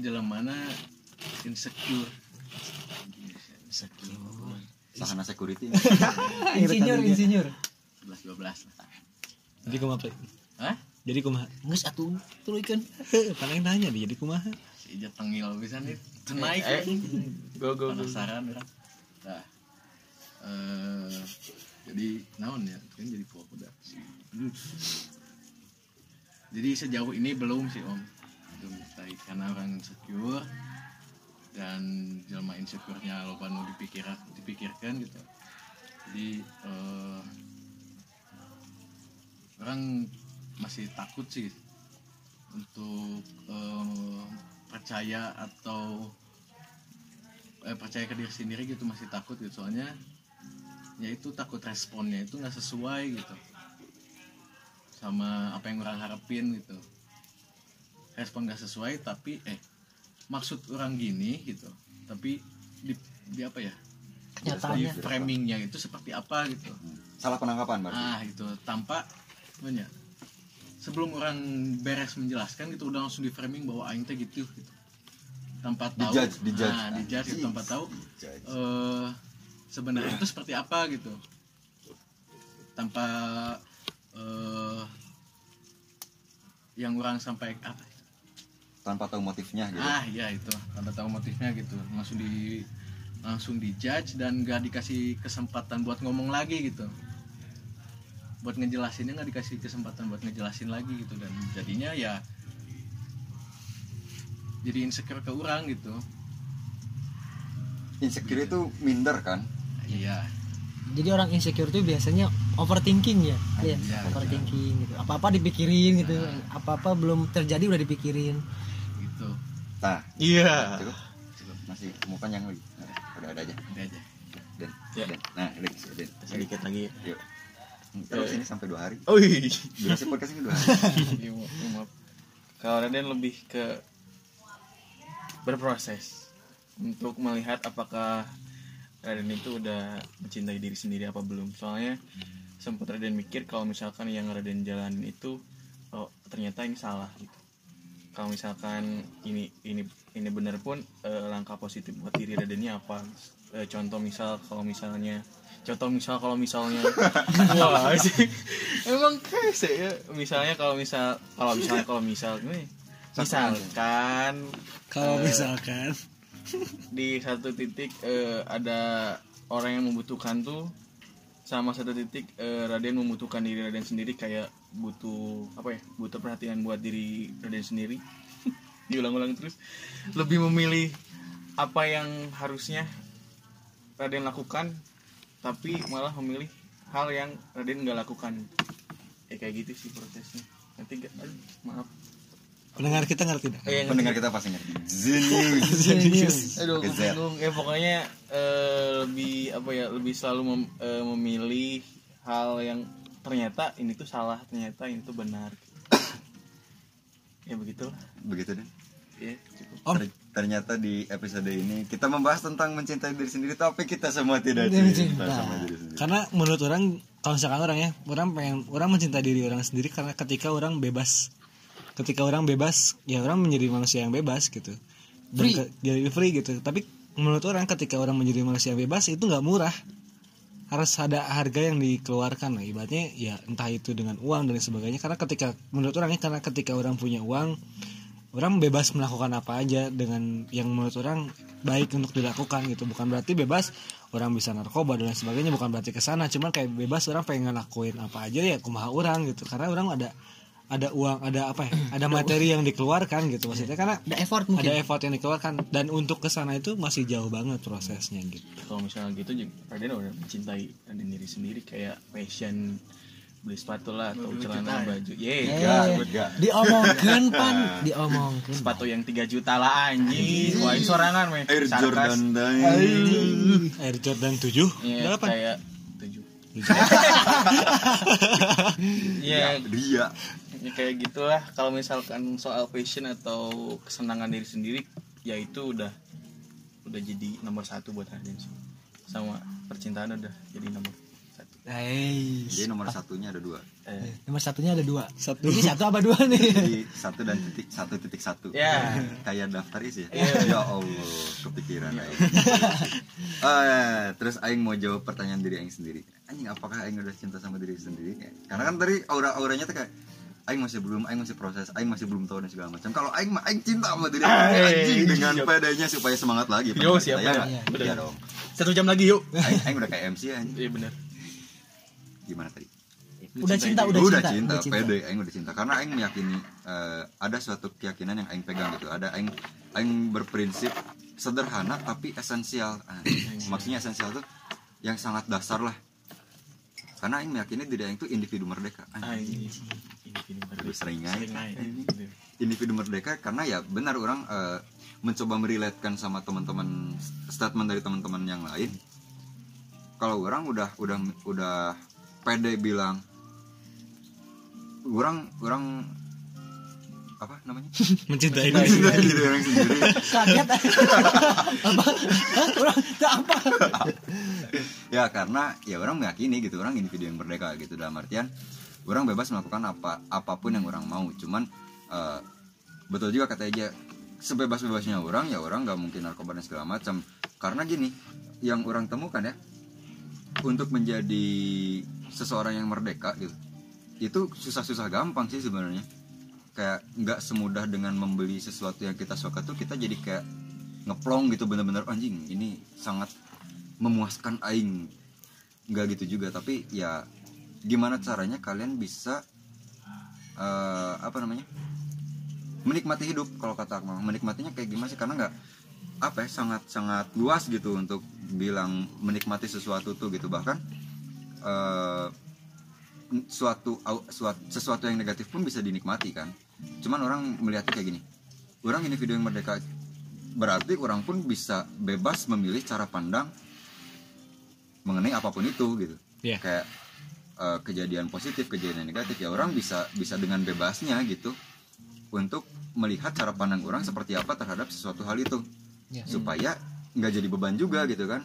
jalan mana insecure. Insecure. Sahana security. Insinyur insinyur. 11 12 lah. Jadi kumaha? Hah? jadi kumaha? Nges atuh tuluykeun paling nanya nih jadi kumaha? Si Ija tengil bisa nih. Naik go go go. Penasaran orang nah eh jadi naon ya? Kan jadi udah jadi sejauh ini belum sih om belum mulai karena orang insecure dan jelma insecure-nya lo nu dipikir dipikirkan gitu. Jadi eh, orang masih takut sih untuk eh, percaya atau eh, percaya ke diri sendiri gitu masih takut gitu. Soalnya ya itu takut responnya itu nggak sesuai gitu sama apa yang orang harapin gitu respon nggak sesuai tapi eh maksud orang gini gitu. Tapi di, di apa ya? Di Kenyataannya. framingnya itu seperti apa gitu. Salah penangkapan berarti. Ah itu tanpa banyak sebelum orang beres menjelaskan gitu udah langsung di framing bahwa aing teh gitu gitu. Tanpa tahu. Dijudge, dijudge. nah, dijudge gitu, tanpa tahu eh sebenarnya itu seperti apa gitu. Tanpa eh yang orang sampai apa tanpa tahu motifnya gitu. Ah ya itu tanpa tahu motifnya gitu. Langsung di langsung dijudge dan gak dikasih kesempatan buat ngomong lagi gitu. Buat ngejelasinnya nggak dikasih kesempatan buat ngejelasin lagi gitu. Dan jadinya ya jadi insecure ke orang gitu. Insecure itu minder kan? Iya. Jadi orang insecure tuh biasanya overthinking ya? Iya, iya, overthinking gitu. Apa apa dipikirin gitu. Apa apa belum terjadi udah dipikirin nah Iya. cukup cukup masih mau panjang lagi Nah, udah ada aja Udah aja Den Ya. Den nah Lex Den Sedikit lagi. yuk terus ini sampai dua hari Oh iya. durasi podcast ini dua hari Iya, maaf. Kalau Raden lebih ke berproses untuk melihat apakah Raden itu udah mencintai diri sendiri apa belum. Soalnya sempat Raden mikir kalau misalkan yang Raden jalanin itu oh ternyata ini salah gitu. Kalau misalkan ini ini ini benar pun eh, langkah positif buat diri Radennya apa? Eh, contoh misal kalau misalnya contoh misal kalau misalnya wah sih? Emang kese ya. Misalnya kalau misal kalau misalnya kalau misal nih misalkan Kalau Eh, misalkan. di satu titik eh, ada orang yang membutuhkan tuh sama satu titik eh, Raden membutuhkan diri Raden sendiri kayak butuh apa ya butuh perhatian buat diri Raden sendiri. Diulang-ulang terus. Lebih memilih apa yang harusnya Raden lakukan tapi malah memilih hal yang Raden nggak lakukan. Ya kayak gitu sih prosesnya. Nanti gak, aduh, maaf pendengar kita ngerti dah. Eh, yang pendengar kita pasti ngerti Zenius Aduh, aku Gezet. bingung. Ya pokoknya eh, lebih apa ya, lebih selalu mem- eh, memilih hal yang ternyata ini tuh salah, ternyata ini tuh benar. ya begitulah. begitu deh Ya, cukup. Om. Ter- ternyata di episode ini kita membahas tentang mencintai diri sendiri tapi kita semua tidak Tidak cinta cinta. sama diri sendiri Karena menurut orang kalau misalkan orang ya, orang pengen orang mencintai diri orang sendiri karena ketika orang bebas. Ketika orang bebas, ya orang menjadi manusia yang bebas gitu. Dan Free. ke- jadi free gitu. Tapi menurut orang ketika orang menjadi manusia yang bebas itu nggak murah. Harus ada harga yang dikeluarkan lah. Ibaratnya ya entah itu dengan uang dan sebagainya. Karena ketika menurut orang ya karena ketika orang punya uang, orang bebas melakukan apa aja dengan yang menurut orang baik untuk dilakukan gitu bukan berarti bebas orang bisa narkoba dan sebagainya bukan berarti ke sana cuman kayak bebas orang pengen ngelakuin apa aja ya kumaha orang gitu karena orang ada ada uang ada apa ya? Ada materi yang dikeluarkan gitu maksudnya. Karena ada effort ada mungkin effort yang dikeluarkan. Dan untuk ke sana itu masih jauh banget prosesnya gitu. Kalau misalnya gitu Raden udah mencintai diri sendiri kayak passion beli sepatu lah atau celana baju. Ye, Eh, enggak. diomongkan pan. Diomongkan. sepatu yang 3 juta lah anjing. Wah, ini sorangan weh. Air. Jordan Air Jordan 7 Iya, berapa? kayak 7. Iya, dia ya kayak gitulah. Kalau misalkan soal passion atau kesenangan diri sendiri ya itu udah udah jadi nomor satu buat Raden sih. Sama percintaan udah jadi nomor satu. Hey. jadi nomor satunya ada dua. Eh, nomor satunya ada dua. Satu. ini satu apa dua nih? Jadi satu dan titik satu titik satu. Ya. kayak daftar isi ya? Iya. ya allah kepikiran aing. Eh, terus aing mau jawab pertanyaan diri aing sendiri. Anjing apakah aing udah cinta sama diri sendiri? Karena kan tadi aura auranya tuh kayak aing masih belum aing masih proses aing masih belum tahu dan segala macam. Kalau aing mah aing cinta sama diri aing anjing dengan pedenya supaya semangat lagi Yo, pendengar siap, kita, ya? Benar. iya dong. Satu jam lagi yuk. Aing, aing udah kayak MC anjing. Iya benar gimana tadi? Udah cinta udah, udah, cinta, cinta, udah cinta. pede aing udah cinta. Karena aing meyakini eh, ada suatu keyakinan yang aing pegang gitu. Ada aing aing berprinsip sederhana tapi esensial. Ah, maksudnya esensial tuh yang sangat dasar lah karena aing meyakini diri aing tuh individu merdeka. Anjing. Aduh, sering individu merdeka karena ya benar orang eh, mencoba meriletkan sama teman-teman statement dari teman-teman yang lain. Kalau orang udah udah udah pede bilang orang orang apa namanya? Mencintai mencintai diri orang sendiri. Kaget. Apa? Orang, apa? Ya karena ya orang meyakini gitu orang individu yang merdeka gitu. Dalam artian orang bebas melakukan apa apa pun yang orang mau. Cuman eh, betul juga kata aja sebebas bebasnya orang ya orang nggak mungkin narkoba dan segala macam. Karena gini yang orang temukan ya untuk menjadi seseorang yang merdeka gitu itu susah-susah gampang sih sebenarnya kayak nggak semudah dengan membeli sesuatu yang kita suka tuh kita jadi kayak ngeplong gitu bener-bener anjing ini sangat memuaskan aing. Nggak gitu juga tapi ya gimana caranya kalian bisa eh, apa namanya menikmati hidup kalau kata aku mah. menikmatinya kayak gimana sih? Karena nggak apa ya sangat sangat luas gitu untuk bilang menikmati sesuatu tuh gitu. Bahkan eh, suatu au- suat- sesuatu yang negatif pun bisa dinikmati kan cuman orang melihatnya kayak gini orang individu yang merdeka. Berarti orang pun bisa bebas memilih cara pandang mengenai apa pun itu gitu. Iya. kayak eh, kejadian positif kejadian negatif ya orang bisa bisa dengan bebasnya gitu untuk melihat cara pandang orang seperti apa terhadap sesuatu hal itu. Ya. supaya nggak jadi beban juga gitu kan.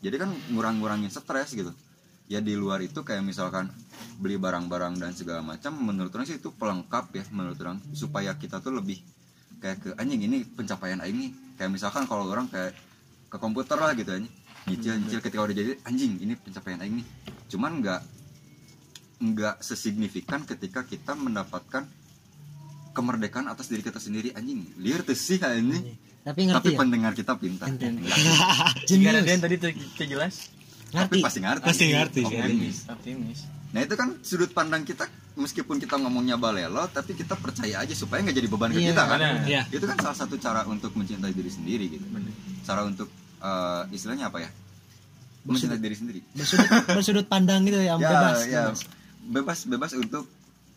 Jadi kan ngurang-ngurangin stres gitu ya di luar itu kayak misalkan beli barang-barang dan segala macam menurut orang sih itu pelengkap ya menurut orang. Supaya kita tuh lebih kayak ke anjing ini pencapaian aing nih. Kayak misalkan kalau orang kayak ke komputer lah gitu anjing. Nyicil nyicil ketika udah jadi anjing ini pencapaian aing nih. Cuman nggak nggak sesignifikan ketika kita mendapatkan kemerdekaan atas diri kita sendiri. Anjing liar tuh sih anjing. Tapi tapi ngerti ya? pendengar kita pintar. Jika Jenius. tadi tuh jelas tapi ngerti. pasti ngerti. Pasti ngerti, Optimis. optimis. Nah itu kan sudut pandang kita meskipun kita ngomongnya balelo tapi kita percaya aja supaya nggak jadi beban ke Iya, kita kan. Iya. itu kan salah satu cara untuk mencintai diri sendiri gitu. Cara untuk eh, istilahnya apa ya? Mencintai diri sendiri. bersudut bersudut pandang gitu ya, ya, bebas, ya. bebas. bebas bebas untuk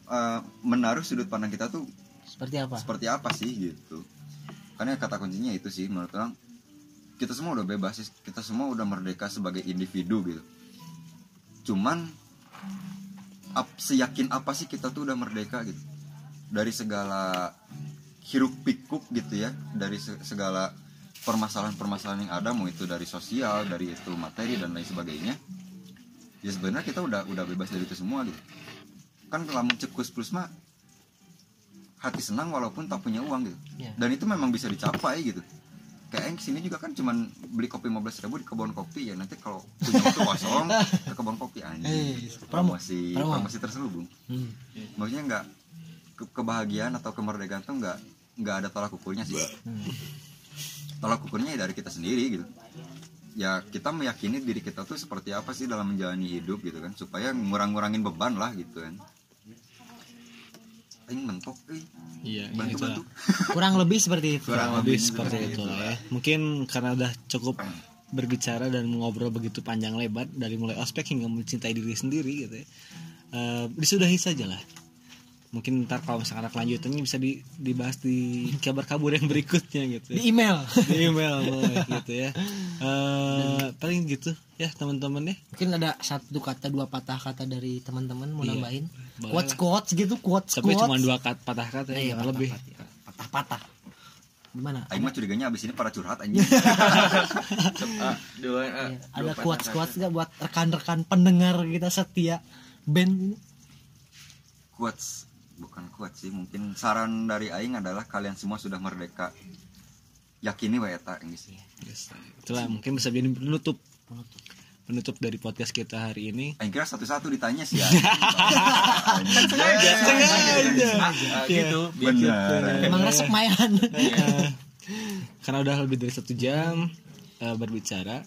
eh, menaruh sudut pandang kita tuh seperti apa? seperti apa sih gitu. Karena kata kuncinya itu sih menurut orang kita semua udah bebas sih. Kita semua udah merdeka sebagai individu gitu. Cuman ap, seyakin apa sih kita tuh udah merdeka gitu? Dari segala hiruk pikuk gitu ya. Dari se- segala permasalahan-permasalahan yang ada mau itu dari sosial dari itu materi dan lain sebagainya. Ya sebenarnya kita udah udah bebas dari itu semua gitu. Kan lamun cekus plus mah hati senang walaupun tak punya uang gitu. Iya. dan itu memang bisa dicapai gitu kayak yang ke sini juga kan cuman beli kopi 15.000 ribu di kebun kopi ya. Nanti kalau punya waktu kosong ke kebun kopi anjing. Eh, promo. promosi Promo. promosi terselubung. Hmm. maksudnya nggak ke- kebahagiaan atau kemerdekaan tuh nggak nggak ada tolak ukurnya sih. Tolak ukurnya ya dari kita sendiri gitu. Ya kita meyakini diri kita tuh seperti apa sih dalam menjalani hidup gitu kan. Supaya ngurang-ngurangin beban lah gitu kan Aing mentok eh. iya bantu gitu bantu. Lah. kurang lebih seperti itu. Kurang lebih seperti itu lah ya. mungkin karena udah cukup berbicara dan ngobrol begitu panjang lebar dari mulai ospek hingga mencintai diri sendiri gitu ya. Eh, disudahi saja lah. Mungkin ntar kalau misalkan ada kelanjutannya bisa di- dibahas di kabar kabur yang berikutnya gitu ya. di email. Di email boleh gitu ya. Eh, paling gitu ya teman-teman ya. Mungkin ada satu kata dua patah kata dari teman-teman mau Iya. nambahin quotes quotes gitu quotes tapi quotes. cuma dua kata patah kata Eh, iya, ya lebih. patah patah gimana? Aing mah curiganya abis ini para curhat anjing. Ah, dua ah, Iya, dua ada patah quotes quotes nggak buat rekan-rekan pendengar kita setia band ini? quotes bukan quotes sih mungkin saran dari Aing adalah kalian semua sudah merdeka. Yakini wae eta geus. Yes. itulah mungkin bisa jadi penutup. Penutup dari podcast kita hari ini. Aing kira satu-satu ditanya sih ya. Ah, gitu Benar. emang resep mayan Eh, karena udah lebih dari satu jam eh, berbicara.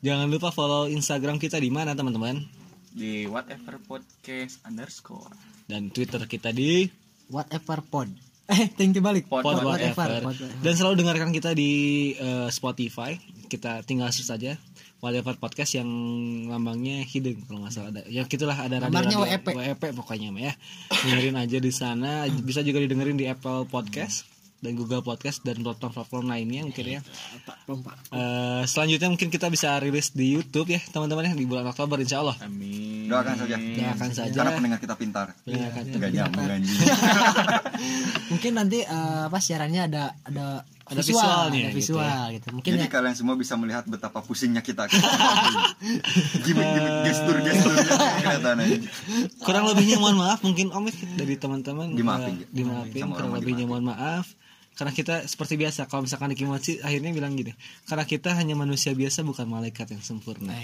Jangan lupa follow instagram kita di mana teman-teman? Di whatever podcast underscore. Dan twitter kita di whatever pod eh thank you balik. Pod pod whatever. whatever pod whatever. dan selalu dengarkan kita di eh, spotify. Kita tinggal search saja Wildlife Podcast yang lambangnya hidden kalau nggak salah ada. Ya gitulah ada radio, Gambarnya radio WEP. WEP pokoknya ya. Dengerin aja di sana. Bisa juga didengerin di Apple Podcast dan Google Podcast dan platform-platform lainnya mungkin ya. Eh, selanjutnya mungkin kita bisa rilis di YouTube ya teman-teman ya di bulan Oktober Insya Allah. Amin. Doakan saja. Doakan saja. Karena pendengar kita pintar. Pendengar kita Gak nyambung anjing. Mungkin nanti eh, apa siarannya ada ada Ada visual, visualnya ada gitu visual gitu. Mungkin Jadi ya, kalian semua bisa melihat betapa pusingnya kita. Gimik-gimik gestur-gesturnya kelihatan aja. kurang lebihnya mohon maaf mungkin Om dari teman-teman Dimaafin, eh, ya. dimaafin Sama kurang lebihnya dimaafin. mohon maaf karena kita seperti biasa kalau misalkan Mochi akhirnya bilang gini karena kita hanya manusia biasa bukan malaikat yang sempurna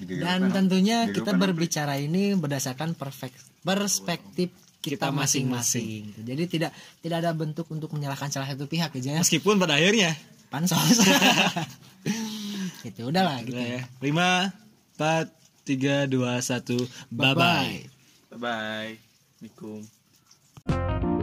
Digegerkan. dan tentunya kita berbicara ini berdasarkan perfect perspektif Kita masing-masing. masing-masing. Jadi tidak tidak ada bentuk untuk menyalahkan salah satu pihak aja ya. meskipun pada akhirnya Pansos. gitu udahlah gitu. Udah ya lima empat tiga dua satu bye bye Bye-bye. Bye bye. Assalamualaikum.